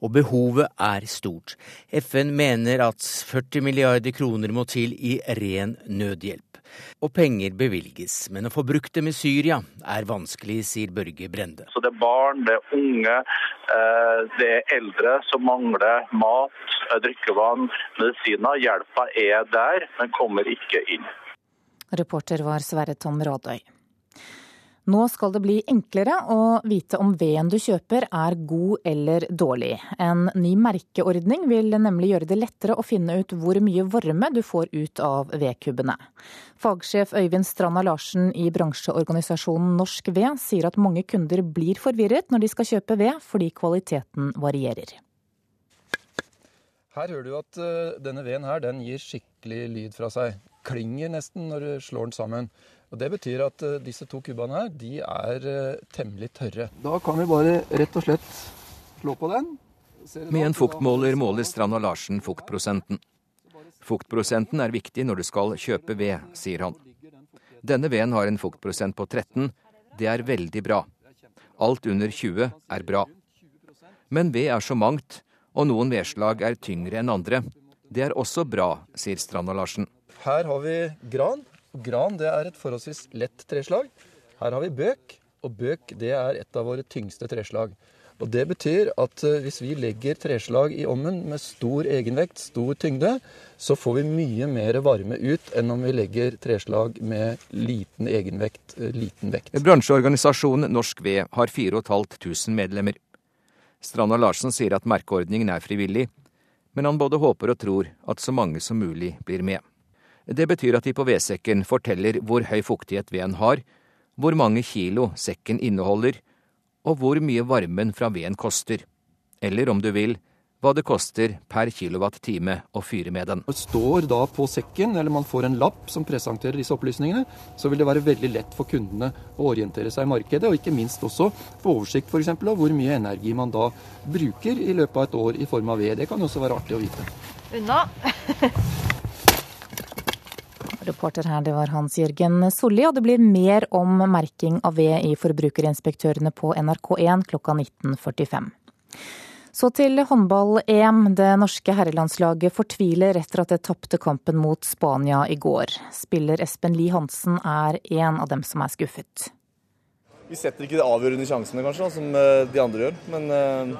[SPEAKER 26] Og behovet er stort. FN mener at 40 milliarder kroner må til i ren nødhjelp og penger bevilges. Men å få brukt dem i Syria er vanskelig, sier Børge Brende.
[SPEAKER 11] Så Det er barn, det er unge, eh, det er eldre som mangler mat, eh, drikkevann, medisiner. Hjelpa er der, men kommer ikke inn.
[SPEAKER 41] Reporter var Sverre Tom Rådøy. Nå skal det bli enklere å vite om veden du kjøper er god eller dårlig. En ny merkeordning vil nemlig gjøre det lettere å finne ut hvor mye varme du får ut av vedkubbene. Fagsjef Øyvind Stranda Larsen i bransjeorganisasjonen Norsk Ved sier at mange kunder blir forvirret når de skal kjøpe ved, fordi kvaliteten varierer.
[SPEAKER 18] Her hører du at eh, denne veden her, den gir skikkelig lyd fra seg. Klinger nesten når du slår den sammen. Og Det betyr at uh, disse to kubbene her, de er uh, temmelig tørre.
[SPEAKER 43] Da kan vi bare rett og slett slå på den.
[SPEAKER 19] Med en fuktmåler måler Strand og Larsen fuktprosenten. Fuktprosenten er viktig når du skal kjøpe ved, sier han. Denne veden har en fuktprosent på 13. Det er veldig bra. Alt under 20 er bra. Men ved er så mangt, og noen vedslag er tyngre enn andre. Det er også bra, sier Strand og Larsen.
[SPEAKER 18] Her har vi gran. Gran det er et forholdsvis lett treslag. Her har vi bøk, og bøk det er et av våre tyngste treslag. Og Det betyr at eh, hvis vi legger treslag i ovnen med stor egenvekt, stor tyngde, så får vi mye mer varme ut enn om vi legger treslag med liten egenvekt, eh, liten vekt.
[SPEAKER 19] Bransjeorganisasjonen Norsk Ved har 4500 medlemmer. Stranda Larsen sier at merkeordningen er frivillig, men han både håper og tror at så mange som mulig blir med. Det betyr at de på vedsekken forteller hvor høy fuktighet veden har, hvor mange kilo sekken inneholder, og hvor mye varmen fra veden koster. Eller om du vil, hva det koster per kilowattime å fyre med den.
[SPEAKER 18] Det står da på sekken, eller man får en lapp som presenterer disse opplysningene, så vil det være veldig lett for kundene å orientere seg i markedet, og ikke minst også få oversikt f.eks. av hvor mye energi man da bruker i løpet av et år i form av ved. Det kan også være artig å vite.
[SPEAKER 44] Unna.
[SPEAKER 41] Reporter her, det var Hans Jørgen Solli, og det blir mer om merking av ved i Forbrukerinspektørene på NRK1 klokka 19.45. Så til håndball-EM. Det norske herrelandslaget fortviler etter at det tapte kampen mot Spania i går. Spiller Espen Lie Hansen er en av dem som er skuffet.
[SPEAKER 45] Vi setter ikke de avgjørende sjansene, kanskje, som eh, de andre gjør. Men eh,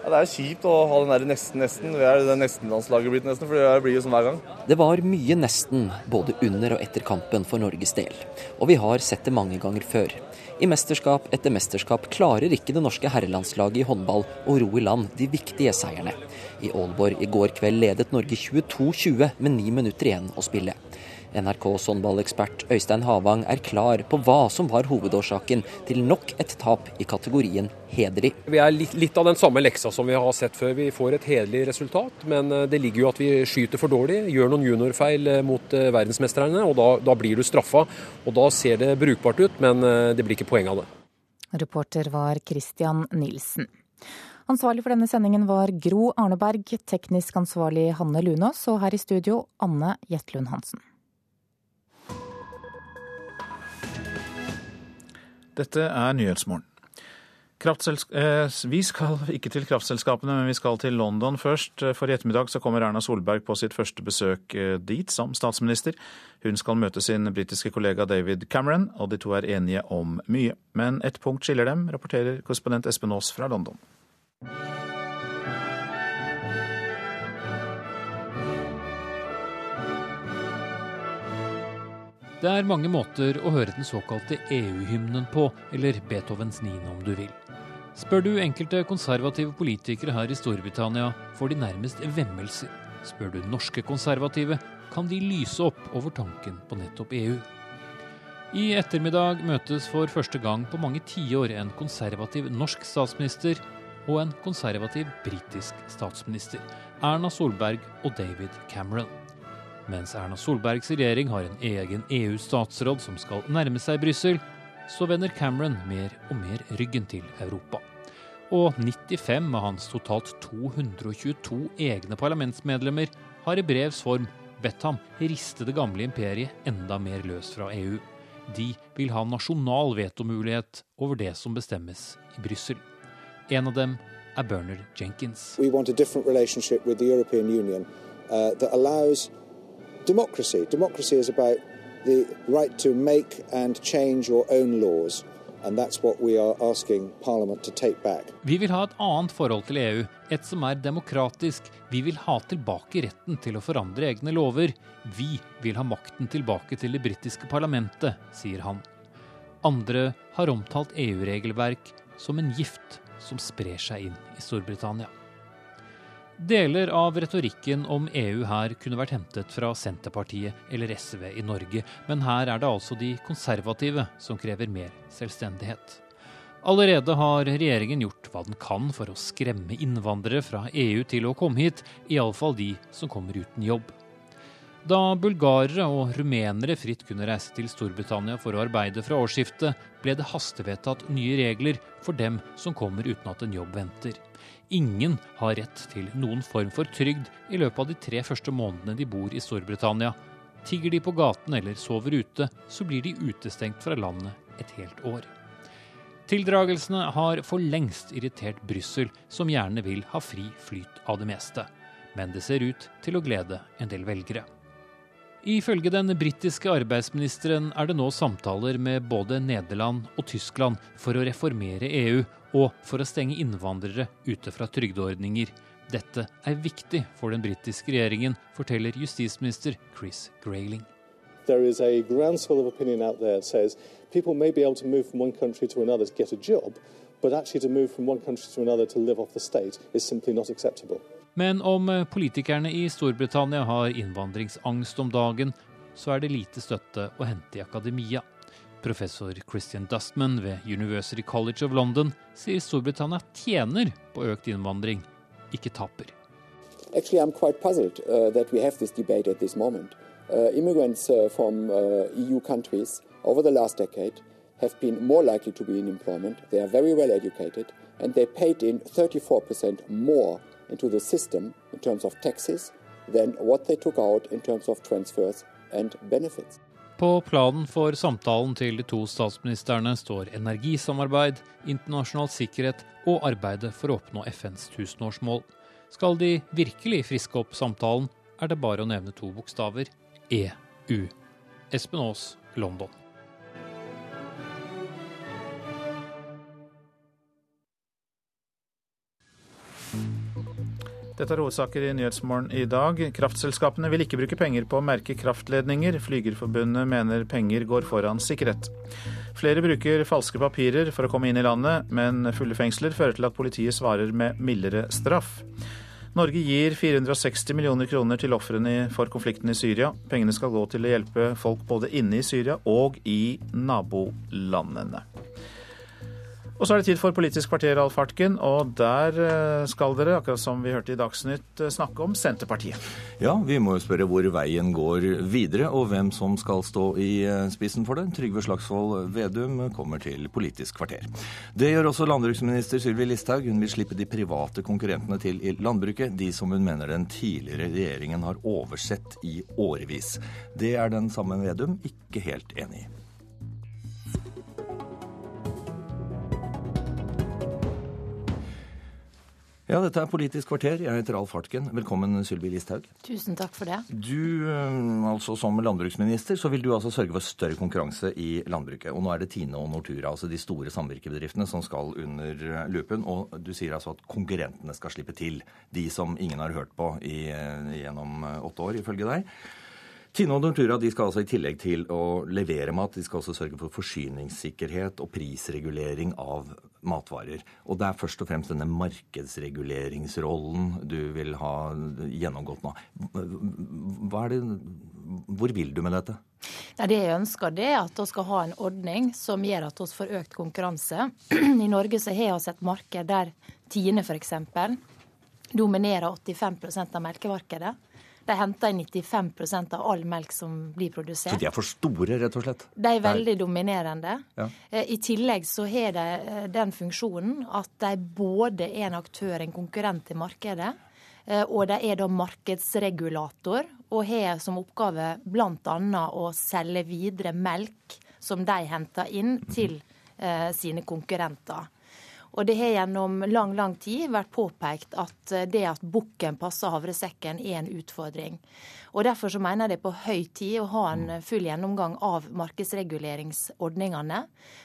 [SPEAKER 45] ja, det er kjipt å ha den der nesten-nesten. Vi er det nesten-landslaget blitt nesten, for det blir jo sånn hver gang.
[SPEAKER 13] Det var mye nesten, både under og etter kampen for Norges del. Og vi har sett det mange ganger før. I mesterskap etter mesterskap klarer ikke det norske herrelandslaget i håndball å ro i land de viktige seierne. I Aalborg i går kveld ledet Norge 22-20 med ni minutter igjen å spille. NRKs håndballekspert Øystein Havang er klar på hva som var hovedårsaken til nok et tap i kategorien hederlig.
[SPEAKER 46] Vi er litt, litt, av den samme leksa som vi har sett før. Vi får et hederlig resultat, men eh, det ligger jo at vi skyter for dårlig, gjør noen juniorfeil eh, mot eh, verdensmesterne, og da, da blir du straffa. Og da ser det brukbart ut, men det blir ikke poeng av det.
[SPEAKER 41] Reporter var Christian Nilsen. Ansvarlig for denne sendingen var Gro Arneberg, teknisk ansvarlig Hanne Lunås, og her i studio Anne Jetlund Hansen.
[SPEAKER 1] Dette er Nyhetsmorgen. Eh, vi skal ikke til kraftselskapene, men vi skal til London først. For i ettermiddag så kommer Erna Solberg på sitt første besøk eh, dit som statsminister. Hun skal møte sin britiske kollega David Cameron, og de to er enige om mye. Men ett punkt skiller dem, rapporterer korrespondent Espen Aas fra London.
[SPEAKER 35] Det er mange måter å høre den såkalte EU-hymnen på, eller Beethovens niende om du vil. Spør du enkelte konservative politikere her i Storbritannia, får de nærmest vemmelser. Spør du norske konservative, kan de lyse opp over tanken på nettopp EU. I ettermiddag møtes for første gang på mange tiår en konservativ norsk statsminister og en konservativ britisk statsminister, Erna Solberg og David Cameron. Mens Erna Solbergs regjering har en egen EU-statsråd som skal nærme seg Brussel, så vender Cameron mer og mer ryggen til Europa. Og 95 av hans totalt 222 egne parlamentsmedlemmer har i brevs form bedt ham riste det gamle imperiet enda mer løs fra EU. De vil ha nasjonal vetomulighet over det som bestemmes i Brussel. En av dem er Bernard Jenkins.
[SPEAKER 26] We want a different relationship with the European Union uh, that democracy. Democracy is about the right to make and change your own laws. And that's what we are asking Parliament to take back.
[SPEAKER 35] Vi vil ha et annet forhold til EU, et som er demokratisk. Vi vil ha tilbake retten til å forandre egne lover. Vi vil ha makten tilbake til det britiske parlamentet, sier han. Andre har omtalt EU-regelverk som en gift som sprer seg inn i Storbritannia. Deler av retorikken om EU her kunne vært hentet fra Senterpartiet eller SV i Norge, men her er det altså de konservative som krever mer selvstendighet. Allerede har regjeringen gjort hva den kan for å skremme innvandrere fra EU til å komme hit, iallfall de som kommer uten jobb. Da bulgarere og rumenere fritt kunne reise til Storbritannia for å arbeide fra årsskiftet, ble det hastevedtatt nye regler for dem som kommer uten at en jobb venter. Ingen har rett til noen form for trygd i løpet av de tre første månedene de bor i Storbritannia. Tigger de på gaten eller sover ute, så blir de utestengt fra landet et helt år. Tildragelsene har for lengst irritert Brussel, som gjerne vil ha fri flyt av det meste. Men det ser ut til å glede en del velgere. Ifølge den britiske arbeidsministeren er det nå samtaler med både Nederland og Tyskland for å reformere EU og for å stenge innvandrere ute fra trygdeordninger. Dette er viktig for den britiske regjeringen, forteller justisminister Chris Grayling.
[SPEAKER 47] There is a groundswell of opinion out there that says people may be able to move from one country to another to get a job, but actually to move from one country to another to live off the state is simply not acceptable.
[SPEAKER 35] Men om eh, politikerne i Storbritannia har innvandringsangst om dagen, så er det lite støtte å hente i akademia. Professor Christian Dustman ved University College of London sier Storbritannia tjener på økt innvandring, ikke taper.
[SPEAKER 48] Actually, I'm quite puzzled uh, that we have this debate at this moment. Uh, uh, uh, EU countries over the last decade have been more likely to be in employment. They are very well educated, and they paid in 34% more into the system in terms of taxes than what they took out in terms of transfers and benefits.
[SPEAKER 35] På planen for samtalen til de to statsministrene står energisamarbeid, internasjonal sikkerhet og arbeidet for å oppnå FNs tusenårsmål. Skal de virkelig friske opp samtalen, er det bare å nevne to bokstaver EU. Espen Aas, London.
[SPEAKER 1] Dette er hovedsaker i Nyhetsmorgen i dag. Kraftselskapene vil ikke bruke penger på å merke kraftledninger. Flygerforbundet mener penger går foran sikkerhet. Flere bruker falske papirer for å komme inn i landet, men fulle fengsler fører til at politiet svarer med mildere straff. Norge gir 460 millioner kroner til ofrene for konflikten i Syria. Pengene skal gå til å hjelpe folk både inne i Syria og i nabolandene. Og så er det tid for Politisk kvarter, Alf Hartken. Og der eh, skal dere, akkurat som vi hørte i Dagsnytt, eh, snakke om Senterpartiet.
[SPEAKER 49] Ja, vi må jo spørre hvor veien går videre, og hvem som skal stå i eh, spissen for det. Trygve Slagsvold Vedum kommer til Politisk kvarter. Det gjør også landbruksminister Sylvi Listhaug. Hun vil slippe de private konkurrentene til i landbruket, de som hun mener den tidligere regjeringen har oversett i årevis. Det er den samme Vedum ikke helt enig i. Ja, dette er Politisk kvarter. Jeg heter Alf Hartken. Velkommen, Sylvi Listhaug.
[SPEAKER 33] Tusen takk for det.
[SPEAKER 49] Du, eh, altså Som landbruksminister så vil du altså sørge for større konkurranse i landbruket. Og nå er det Tine og Nortura, altså de store samvirkebedriftene, som skal under lupen. Og du sier altså at konkurrentene skal slippe til. De som ingen har hørt på i, eh, gjennom eh, åtte år, ifølge deg. Tine og Nortura de skal altså i tillegg til å levere mat, de skal også sørge for forsyningssikkerhet og prisregulering av matvarer. Og det er først og fremst denne markedsreguleringsrollen du vil ha gjennomgått nå. Det, hvor vil du med dette?
[SPEAKER 33] Nei, det jeg ønsker, det er at vi skal ha en ordning som gjør at vi får økt konkurranse. I Norge så har vi et marked der Tine f.eks. dominerer 85% av melkemarkedet. De henter inn 95% av all melk som blir produsert.
[SPEAKER 49] Så de er for store, rett og slett?
[SPEAKER 33] De er veldig dominerende.
[SPEAKER 49] Ja.
[SPEAKER 33] Eh, I tillegg så har de eh, den funksjonen at de både er en aktør, en konkurrent i markedet, eh, og de er da markedsregulator og har som oppgave bl.a. å selge videre melk som de henter inn, til sine konkurrenter. Og det har gjennom lang lang tid vært påpekt at det at bukken passer havresekken, er en utfordring. Og Derfor så mener jeg det er på høy tid å ha en full gjennomgang av markedsreguleringsordningene,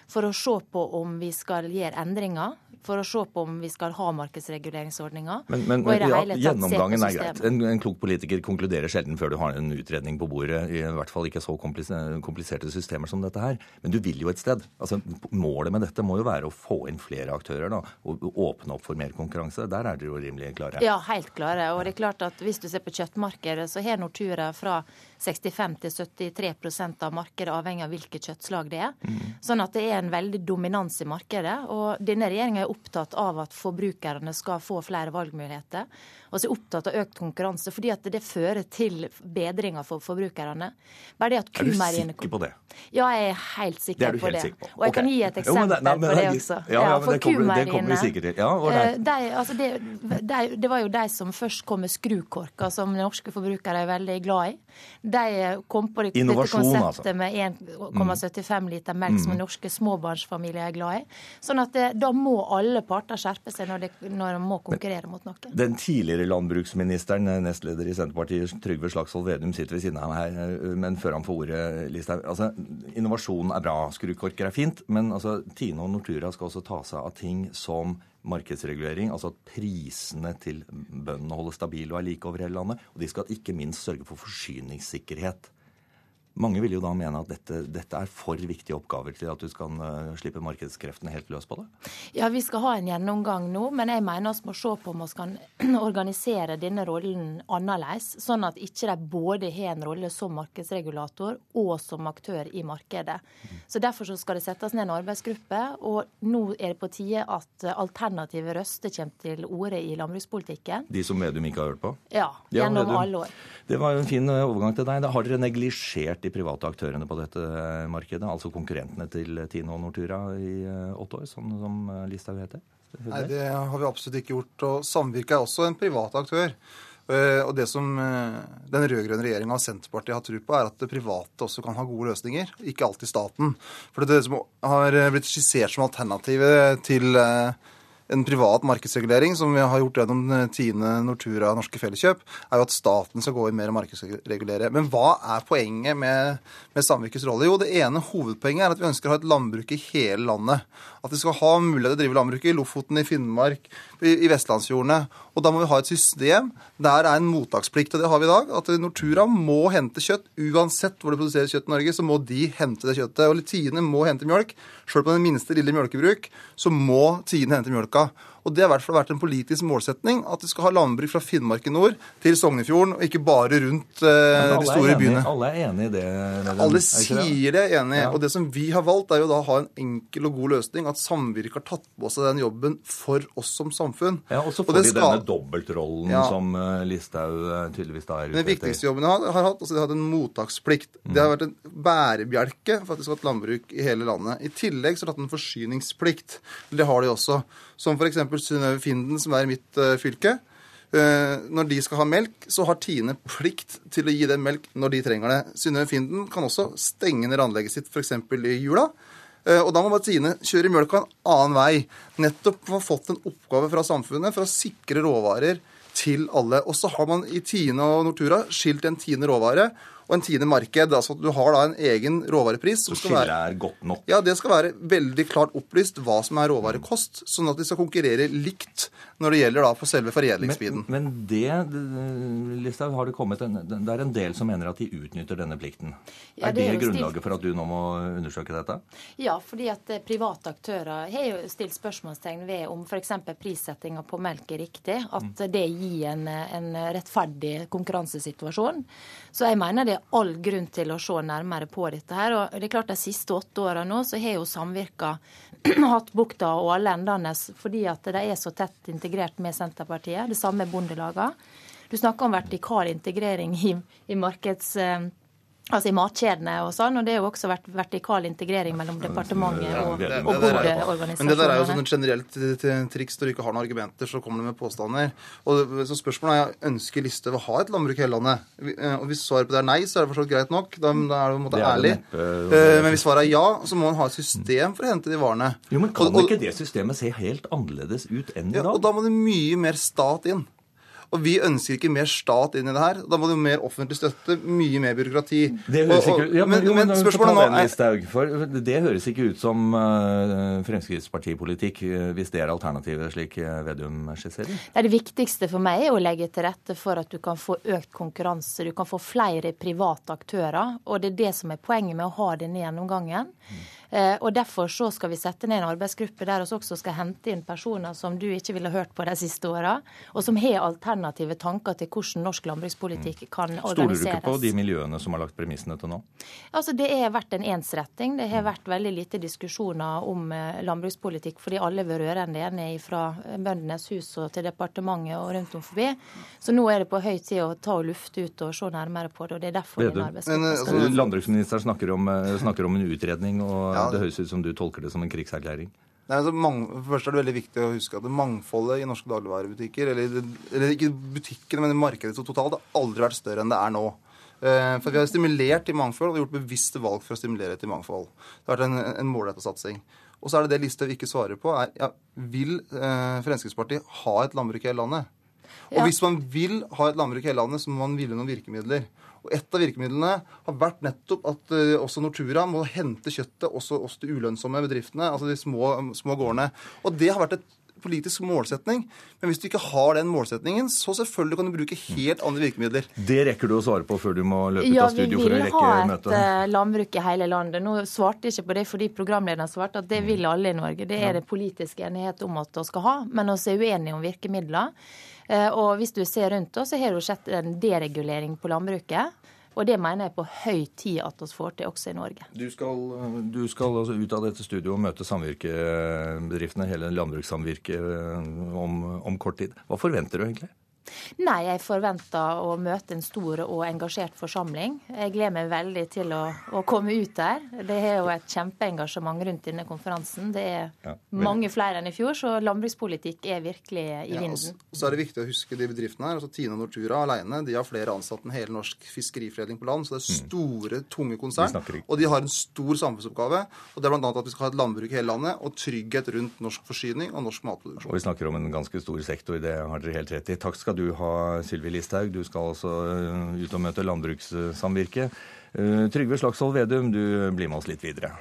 [SPEAKER 33] for å se på om vi skal gjøre endringer, for å se på om vi skal ha markedsreguleringsordninger.
[SPEAKER 49] Men, men, ja, gjennomgangen er greit. En, en, klok politiker konkluderer sjelden før du har en utredning på bordet, i hvert fall ikke så kompliserte systemer som dette her. Men du vil jo et sted. Altså, målet med dette må jo være å få inn flere aktører da, og åpne opp for mer konkurranse. Der er dere jo rimelig klare.
[SPEAKER 33] Ja, helt klare. Og det er klart at hvis du ser på kjøttmarkedet, så har Nortura fra 65 til 73% av markedet, avhengig av hvilket kjøttslag det er. Mm. Sånn at det er en veldig dominans i markedet. Og denne regjeringa er opptatt av at forbrukerne skal få flere valgmuligheter. Og så er opptatt av økt konkurranse, fordi at det fører til bedringer for forbrukerne.
[SPEAKER 49] Bare det at er du sikker på det?
[SPEAKER 33] Ja, jeg er helt sikker på
[SPEAKER 49] helt
[SPEAKER 33] det.
[SPEAKER 49] Sikker på.
[SPEAKER 33] Og jeg kan gi et eksempel jo, men, nei, men, på det også.
[SPEAKER 49] Ja, ja, men det kommer, det. Ja,
[SPEAKER 33] eh, de, altså det, de, det var jo de som først kom med skrukorker, som norske forbrukere er veldig glad i. De kom på det, dette
[SPEAKER 49] altså.
[SPEAKER 33] konseptet med 1,75 liter melk, mm. som norske småbarnsfamilier er glad i. Sånn at det, da må alle alle parter skjerpe seg når de, når de må konkurrere mot noe.
[SPEAKER 49] Den tidligere landbruksministeren, nestleder i Senterpartiet, Trygve Slagsvold Vedum, sitter ved siden av meg her, men før han får ordet, Listhaug. Altså, innovasjon er bra, skrukorker er fint, men altså, Tine og Nortura skal også ta seg av ting som markedsregulering, altså at prisene til bøndene holdes stabile og er like over hele landet. Og de skal ikke minst sørge for forsyningssikkerhet. Mange vil jo da mene at dette, dette, er for viktige oppgaver til at du skal uh, slippe markedskreftene helt løs på det?
[SPEAKER 33] Ja, vi skal ha en gjennomgang nå, men jeg mener vi må se på om vi kan organisere denne rollen annerledes, sånn at ikke de både har en rolle som markedsregulator og som aktør i markedet. Så Derfor så skal det settes ned en arbeidsgruppe, og nå er det på tide at alternative røster kommer til orde i landbrukspolitikken.
[SPEAKER 49] De som Vedum ikke har hørt på?
[SPEAKER 33] Ja, gjennom ja, alle år.
[SPEAKER 49] Det var jo en fin overgang til deg. Har dere neglisjert de private aktørene på dette markedet, altså konkurrentene til Tino og Nortura i eh, åtte år, sånn som eh, Listhaug heter?
[SPEAKER 50] Nei, det har vi absolutt ikke gjort. Og Samvirke er også en privat aktør. Eh, og det som den rød-grønne regjeringa og Senterpartiet har tro på, er at det private også kan ha gode løsninger, ikke alltid staten. For det som har blitt skissert som alternativet til en privat markedsregulering, som vi har gjort gjennom eh, Tine, Nortura Norske Felleskjøp, er jo at staten skal gå inn mer og markedsregulere. Men hva er poenget med, med samvirkets rolle? Jo, det ene hovedpoenget er at vi ønsker å ha et landbruk i hele landet. At vi skal ha mulighet til å drive landbruk i Lofoten, i Finnmark, i, i vestlandsfjordene. Og da må vi ha et system der er en mottaksplikt, og det har vi i dag. At Nortura må hente kjøtt. Uansett hvor det produseres kjøtt i Norge, så må de hente det kjøttet. Og Tine må hente mjølk. Sjøl på den minste lille mjølkebruk så må Tine hente mjølka. Og det har i hvert fall vært en politisk målsetning at vi skal ha landbruk fra Finnmark i nord til Sognefjorden, og ikke bare rundt eh, de store
[SPEAKER 49] enige,
[SPEAKER 50] byene.
[SPEAKER 49] Alle er enig i det?
[SPEAKER 50] Den, alle sier det er enig. Ja. Og det som vi har valgt, er jo da å ha en enkel og god løsning. At samvirket har tatt på seg den jobben for oss som samfunn.
[SPEAKER 49] Ja, Og så får og de skal... denne dobbeltrollen ja. som uh, Listhaug uh, tydeligvis da er ute
[SPEAKER 50] etter. Den viktigste jobben de har, har hatt, altså de har hatt en mottaksplikt. Mm. Det har vært en bærebjelke for at det skal ha et landbruk i hele landet. I tillegg så har de hatt en forsyningsplikt. Det har de også. Som f.eks. Synnøve Finden, som er i mitt uh, fylke. Uh, når de skal ha melk, så har Tine plikt til å gi dem melk når de trenger det. Synnøve Finden kan også stenge ned anlegget sitt f.eks. i jula. Uh, og da må bare Tine kjøre mjølka en annen vei. Nettopp for å ha fått en oppgave fra samfunnet for å sikre råvarer til alle. Og så har man i Tine og Nortura skilt en Tine råvare og en tiende marked. altså at Du har da en egen råvarepris.
[SPEAKER 49] Så være, er godt nok?
[SPEAKER 50] Ja, det skal være veldig klart opplyst hva som er råvarekost, sånn at de skal konkurrere likt når det gjelder da på selve foredlingsbiten.
[SPEAKER 49] Men, men det Listhaug, har det kommet en, det er en del som mener at de utnytter denne plikten. Ja, er det, det grunnlaget for at du nå må undersøke dette?
[SPEAKER 33] Ja, fordi at eh, private aktører har jo stilt spørsmålstegn ved om f.eks. prissettinga på melk er riktig. At mm. det gir en, en rettferdig konkurransesituasjon. Så jeg mener det er all grunn til å se nærmere på dette. her, og det er klart De siste åtte åra nå så har jo samvirka hatt bukta og alle fordi at de er så tett integrert med Senterpartiet. Det samme er bondelagene. Du snakker om vertikal integrering i, i markeds Altså i matkjedene og sånn, og det har jo også vært vertikal integrering mellom departementet og, ja, og bondeorganisasjonene.
[SPEAKER 50] Men det der er jo sånn et generelt triks når du ikke har noen argumenter, så kommer du med påstander. Og så Spørsmålet er ønsker Listhaug å ha et landbruk i hele landet. Eh, og Hvis svaret på det er nei, så er det forstått greit nok. Da, da er det på en måte ærlig. Eh, men hvis svaret er ja, så må hun ha et system for å hente de varene.
[SPEAKER 49] Jo, men Kan og, og, ikke det systemet se helt annerledes ut enn i dag?
[SPEAKER 50] Ja, og Da må det mye mer stat inn. Og vi ønsker ikke mer stat inn i det her. Da må det jo mer offentlig støtte, mye mer byråkrati.
[SPEAKER 49] Det høres ikke ja, men, men, men spørsmålet nå er for Det høres ikke ut som uh, Fremskrittspartipolitikk uh, hvis det er alternativet, slik uh, Vedum skisserer?
[SPEAKER 33] Det, det viktigste for meg er å legge til rette for at du kan få økt konkurranse. Du kan få flere private aktører. Og det er det som er poenget med å ha denne gjennomgangen. Mm. Eh, og Derfor så skal vi sette ned en arbeidsgruppe der vi også skal hente inn personer som du ikke ville hørt på de siste åra, og som har alternative tanker til hvordan norsk landbrukspolitikk mm. kan organiseres.
[SPEAKER 49] Stoler du ikke på de miljøene som har lagt premissene til nå?
[SPEAKER 33] Altså, Det har vært en ensretting. Det har vært veldig lite diskusjoner om eh, landbrukspolitikk fordi alle var rørende enige fra Bøndenes hus og til departementet og rundt om forbi. Så nå er det på høy tid å ta og lufte ut og se nærmere på det. og det er derfor
[SPEAKER 49] skal... Altså, landbruksministeren snakker om, eh, snakker om en utredning. og ja, det høres ut som du tolker det som en krigserklæring.
[SPEAKER 50] Nei, altså, for først er det veldig viktig å huske at mangfoldet i norske dagligvarebutikker, eller, eller ikke butikkene, men markedet totalt, har aldri vært større enn det er nå. Eh, for vi har stimulert til mangfold og gjort bevisste valg for å stimulere til mangfold. Det har vært en, en målretta satsing. Og så er det det Listhaug ikke svarer på, er ja, vil eh, Fremskrittspartiet ha et landbruk i hele landet? Og
[SPEAKER 33] Ja.
[SPEAKER 50] hvis man vil ha et landbruk i hele landet, så må man ville noen virkemidler. Og et av virkemidlene har vært nettopp at eh, også Nortura må hente kjøttet også, også de ulønnsomme bedriftene, altså de små, små gårdene. Og det har vært et politisk målsetning. Men hvis du ikke har den målsetningen, så selvfølgelig kan du bruke helt andre virkemidler.
[SPEAKER 49] Det rekker du å svare på før du må løpe ut
[SPEAKER 33] Ja,
[SPEAKER 49] av studio for å rekke
[SPEAKER 33] møtet. Ja,
[SPEAKER 49] vi
[SPEAKER 33] vil ha et landbruk i hele landet. Nå svarte jeg ikke på det fordi programlederen svarte at det vil alle i Norge. Det er det politisk enighet om at vi skal ha, men vi er uenige om virkemidler. Eh, Og hvis du ser rundt oss, så har det sett en deregulering på landbruket. Og det mener jeg på høy tid at vi får til også i Norge.
[SPEAKER 49] Du skal, du skal altså ut av dette studioet og møte samvirkebedriftene, hele landbrukssamvirket, eh, om, om kort tid. Hva forventer du egentlig?
[SPEAKER 33] Nei, jeg forventer å møte en stor og engasjert forsamling. Jeg gleder meg veldig til å, å komme ut der. Det er jo et kjempeengasjement rundt denne konferansen. Det er
[SPEAKER 50] Ja,
[SPEAKER 33] mange flere enn i fjor, så landbrukspolitikk er virkelig i
[SPEAKER 50] Ja,
[SPEAKER 33] vinden.
[SPEAKER 50] og så er det viktig å huske de bedriftene her. altså Tina Nortura alene, de har flere ansatte enn hele norsk fiskeriforedling på land. Så det er store, tunge konsern.
[SPEAKER 49] Mm. Snakker ikke-
[SPEAKER 50] Og de har en stor samfunnsoppgave. Og det er bl.a. at vi skal ha et landbruk i hele landet og trygghet rundt norsk forsyning og norsk matproduksjon.
[SPEAKER 49] Og vi snakker om en ganske stor sektor, det har dere helt rett i. Takk skal du ha, Sylvi Listhaug. Du skal altså ut og møte landbrukssamvirket. Eh, Trygve Slagsvold Vedum, du blir med oss litt videre.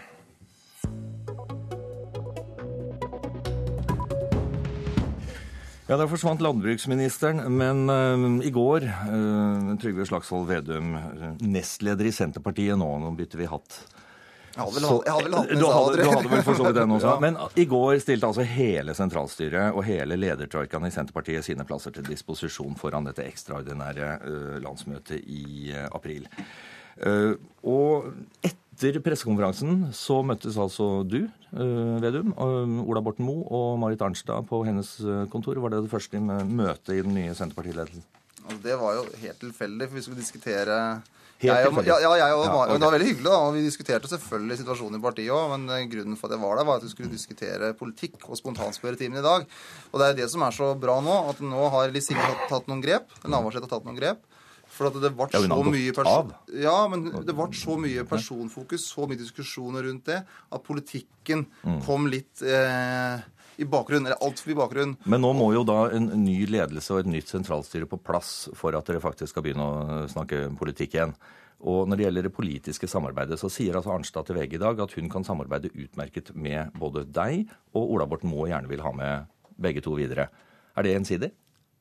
[SPEAKER 49] Ja, Der forsvant landbruksministeren, men uh, i går uh, Trygve Slagsvold Vedum, nestleder i Senterpartiet nå, nå bytter vi hatt.
[SPEAKER 50] Jeg har vel jeg hadde vel hatt
[SPEAKER 49] du, hadde,
[SPEAKER 50] tror
[SPEAKER 49] du hadde vel for så vidt den også. Men i går stilte altså hele sentralstyret og hele ledertroikaen i Senterpartiet sine plasser til disposisjon foran dette ekstraordinære eh, landsmøtet i eh, april. Eh, og etter pressekonferansen så møttes altså du, eh, Vedum, Ola Borten Moe og Marit Arnstad på hennes eh, kontor. Var det det første med møtet i den nye Senterpartiledelsen?
[SPEAKER 50] Altså, det var jo helt tilfeldig, for vi skulle diskutere jeg, og- ja, ja, jeg og
[SPEAKER 49] Ja, okay.
[SPEAKER 50] Det var veldig hyggelig, da. og Vi diskuterte selvfølgelig situasjonen i partiet òg, men eh, grunnen for at jeg var der, var at vi skulle diskutere politikk og spontanspørretimen i dag. Og det er det som er så bra nå, at nå har Liv Signe tatt, tatt noen grep. Navarsete har tatt noen grep. For at det ble
[SPEAKER 49] Ja,
[SPEAKER 50] så mye
[SPEAKER 49] av.
[SPEAKER 50] Ja, men det ble så mye personfokus, så mye diskusjoner rundt det, at politikken
[SPEAKER 49] Mm.
[SPEAKER 50] kom litt eh, i bakgrunn, eller altfor i bakgrunn.
[SPEAKER 49] Men nå må jo da en ny ledelse og et nytt sentralstyre på plass for at dere faktisk skal begynne å snakke politikk igjen. Og når det gjelder det politiske samarbeidet, så sier altså Arnstad til VG i dag at hun kan samarbeide utmerket med både deg og Ola Borten Moe, gjerne vil ha med begge to videre. Er det gjensidig?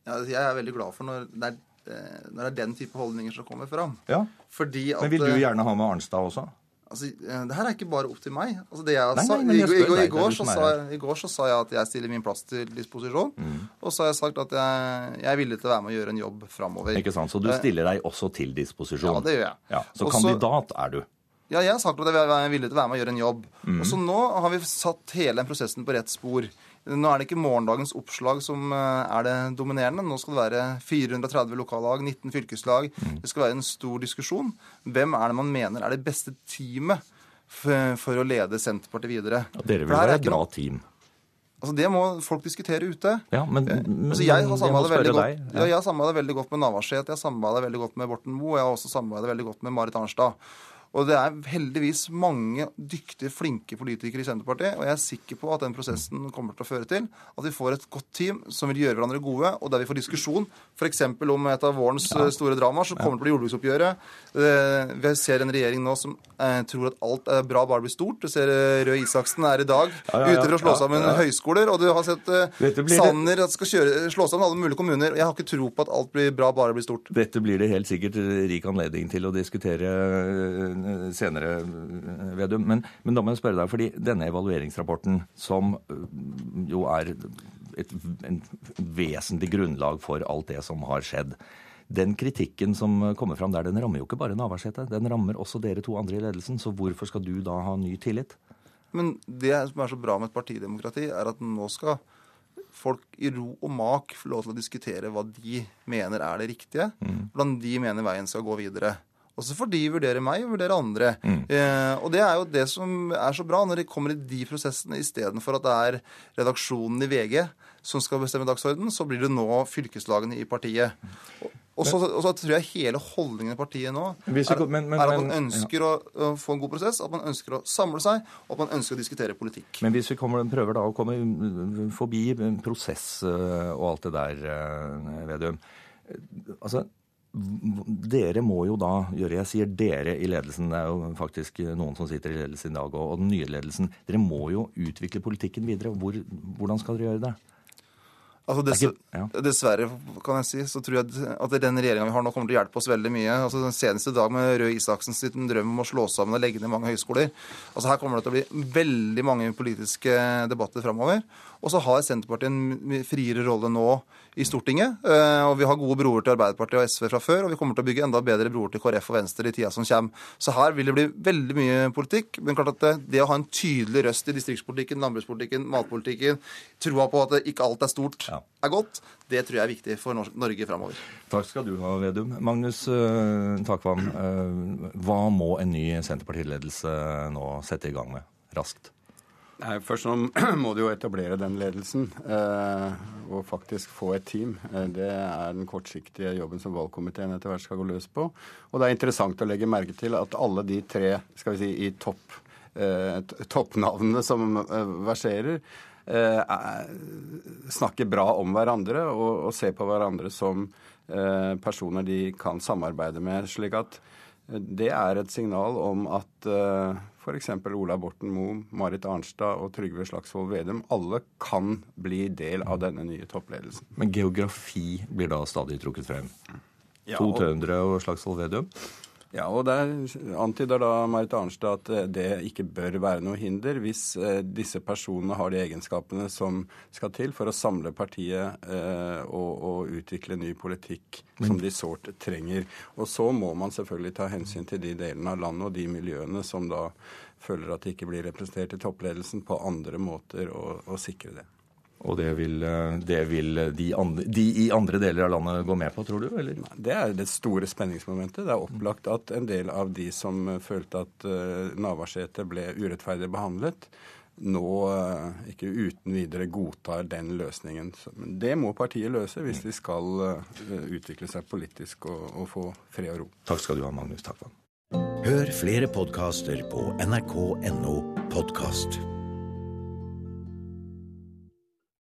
[SPEAKER 50] Ja, jeg er veldig glad for når det er, eh, når det er den type holdninger som kommer fram.
[SPEAKER 49] Ja.
[SPEAKER 50] Fordi at,
[SPEAKER 49] Men vil du
[SPEAKER 50] eh,
[SPEAKER 49] gjerne ha med Arnstad også?
[SPEAKER 50] Altså, eh, det her er ikke bare opp til meg. Altså, det jeg
[SPEAKER 49] Nei,
[SPEAKER 50] sa,
[SPEAKER 49] nei, jeg
[SPEAKER 50] i,
[SPEAKER 49] spør
[SPEAKER 50] i, går så sa, jeg- I går så sa jeg at jeg stiller min plass til disposisjon.
[SPEAKER 49] Mm.
[SPEAKER 50] Og så har jeg sagt at jeg, jeg er villig til å være med og gjøre en jobb framover.
[SPEAKER 49] Ikke sant? Så du
[SPEAKER 50] Eh,
[SPEAKER 49] stiller deg også til disposisjon?
[SPEAKER 50] Ja, det gjør jeg.
[SPEAKER 49] Ja, så
[SPEAKER 50] Også-
[SPEAKER 49] kandidat er du?
[SPEAKER 50] Ja, jeg har sagt at jeg er villig til å være med og gjøre en jobb.
[SPEAKER 49] Mm.
[SPEAKER 50] Og så nå har vi satt hele den prosessen på rett spor. Nå er det ikke morgendagens oppslag som eh, er det dominerende. Nå skal det være 430 lokallag, 19 fylkeslag.
[SPEAKER 49] Mhm.
[SPEAKER 50] Det skal være en stor diskusjon. Hvem er det man mener er det beste teamet for, for å lede Senterpartiet videre?
[SPEAKER 49] Ja, dere vil være et bra team.
[SPEAKER 50] Altså, Det må folk diskutere ute.
[SPEAKER 49] Ja, men, men
[SPEAKER 50] Altså, jeg har samarbeidet veldig,
[SPEAKER 49] deg.
[SPEAKER 50] godt, ja. jeg har veldig godt med Navarsete, jeg har samarbeidet veldig godt med Borten Moe, jeg har også samarbeidet veldig godt med Marit Arnstad. Og det er heldigvis mange dyktige, flinke politikere i Senterpartiet, og jeg er sikker på at den prosessen kommer til å føre til at vi får et godt team som vil gjøre hverandre gode, og der vi får diskusjon, f.eks. om et av vårens ja. store dramaer, som kommer til å bli jordbruksoppgjøret. Eh, Vi ser en regjering nå som eh, tror at alt er bra bare blir stort. Du ser eh, Røe Isaksen er i dag
[SPEAKER 49] Ja, ja,
[SPEAKER 50] ute for å slå sammen høyskoler, og du har sett
[SPEAKER 49] Sanner det-
[SPEAKER 50] at skal kjøre, slå sammen alle mulige kommuner. Jeg har ikke tro på at alt blir bra bare blir stort.
[SPEAKER 49] Dette blir det helt sikkert rik anledning til å diskutere senere, eh, Vedum. Men, men da må jeg spørre deg, fordi denne evalueringsrapporten, som eh, jo er et en vesentlig grunnlag for alt det som har skjedd, den kritikken som kommer fram der, den rammer jo ikke bare Navarsete. Den rammer også dere to andre i ledelsen. Så hvorfor skal du da ha ny tillit?
[SPEAKER 50] Men det som er så bra med et partidemokrati, er at nå skal folk i ro og mak få lov til å diskutere hva de mener er det riktige. Hvordan de mener veien skal gå videre. Og så får de vurdere meg og vurdere andre. Eh, og det er jo det som er så bra når de kommer i de prosessene istedenfor at det er redaksjonen i VG som skal bestemme dagsorden, så blir det nå fylkeslagene i partiet. Og så, og så tror jeg hele holdningen i partiet nå er,
[SPEAKER 49] men- men-
[SPEAKER 50] er at man ønsker å, å få en god prosess, at man ønsker å samle seg, og at man ønsker å diskutere politikk.
[SPEAKER 49] Men hvis vi kommer, prøver da å komme forbi prosess eh, og alt det der, eh, Vedum eh, Altså, dere må jo da gjøre Jeg sier dere i ledelsen, det er jo faktisk noen som sitter i ledelsen i dag, og, den nye ledelsen. Dere må jo utvikle politikken videre. Hvor, hvordan skal dere gjøre det?
[SPEAKER 50] Altså dess,
[SPEAKER 49] ja.
[SPEAKER 50] Dessverre, kan jeg si, så tror jeg at den regjeringa vi har nå, kommer til å hjelpe oss veldig mye. Altså Den seneste dag med Røe Isaksen sin drøm om å slå sammen og legge ned mange høyskoler. Altså Her kommer det til å bli veldig mange politiske debatter framover. Og så har Senterpartiet en friere rolle nå i Stortinget. eh, Og vi har gode broer til Arbeiderpartiet og SV fra før, og vi kommer til å bygge enda bedre broer til KrF og Venstre i tida som kommer. Så her vil det bli veldig mye politikk. Men klart at det, det å ha en tydelig røst i distriktspolitikken, landbrukspolitikken, matpolitikken, troa på at ikke alt er stort, er godt, det tror jeg er viktig for Norge framover.
[SPEAKER 49] Takk skal du ha, Vedum. Magnus uh, Takvam, eh, hva må en ny Senterpartiledelse nå sette i gang med raskt?
[SPEAKER 51] Nei, Først må du jo etablere den ledelsen eh, og faktisk få et team. Eh, det er den kortsiktige jobben som valgkomiteen etter hvert skal gå løs på. Og det er interessant å legge merke til at alle de tre skal vi si, i topp, eh, toppnavnene som eh, verserer, eh, er- snakker bra om hverandre og, og ser på hverandre som eh, personer de kan samarbeide med. slik at det er et signal om at f.eks. Ola Borten Moe, Marit Arnstad og Trygve Slagsvold Vedum alle kan bli del av denne nye toppledelsen.
[SPEAKER 49] Men geografi blir da stadig trukket frem.
[SPEAKER 51] Ja,
[SPEAKER 49] to
[SPEAKER 51] og-
[SPEAKER 49] trøndere og Slagsvold Vedum.
[SPEAKER 51] Ja, og Der antyder da Marit Arnstad at eh, det ikke bør være noe hinder hvis eh, disse personene har de egenskapene som skal til for å samle partiet eh, og, og utvikle ny politikk som de sårt trenger. Og så må man selvfølgelig ta hensyn til de delene av landet og de miljøene som da føler at de ikke blir representert i toppledelsen, på andre måter å, å sikre det.
[SPEAKER 49] Og det vil, eh, det vil de, andre, de i andre deler av landet gå med på, tror du? Eller?
[SPEAKER 51] Det er det store spenningsmomentet. Det er opplagt at en del av de som eh, følte at uh, Navarsete ble urettferdig behandlet, nå eh, ikke uten videre godtar den løsningen. Men det må partiet løse hvis de skal eh, utvikle seg politisk og, og få fred og ro.
[SPEAKER 49] Takk skal du ha, Magnus Takvam.
[SPEAKER 52] Hør flere podkaster på nrk.no podkast.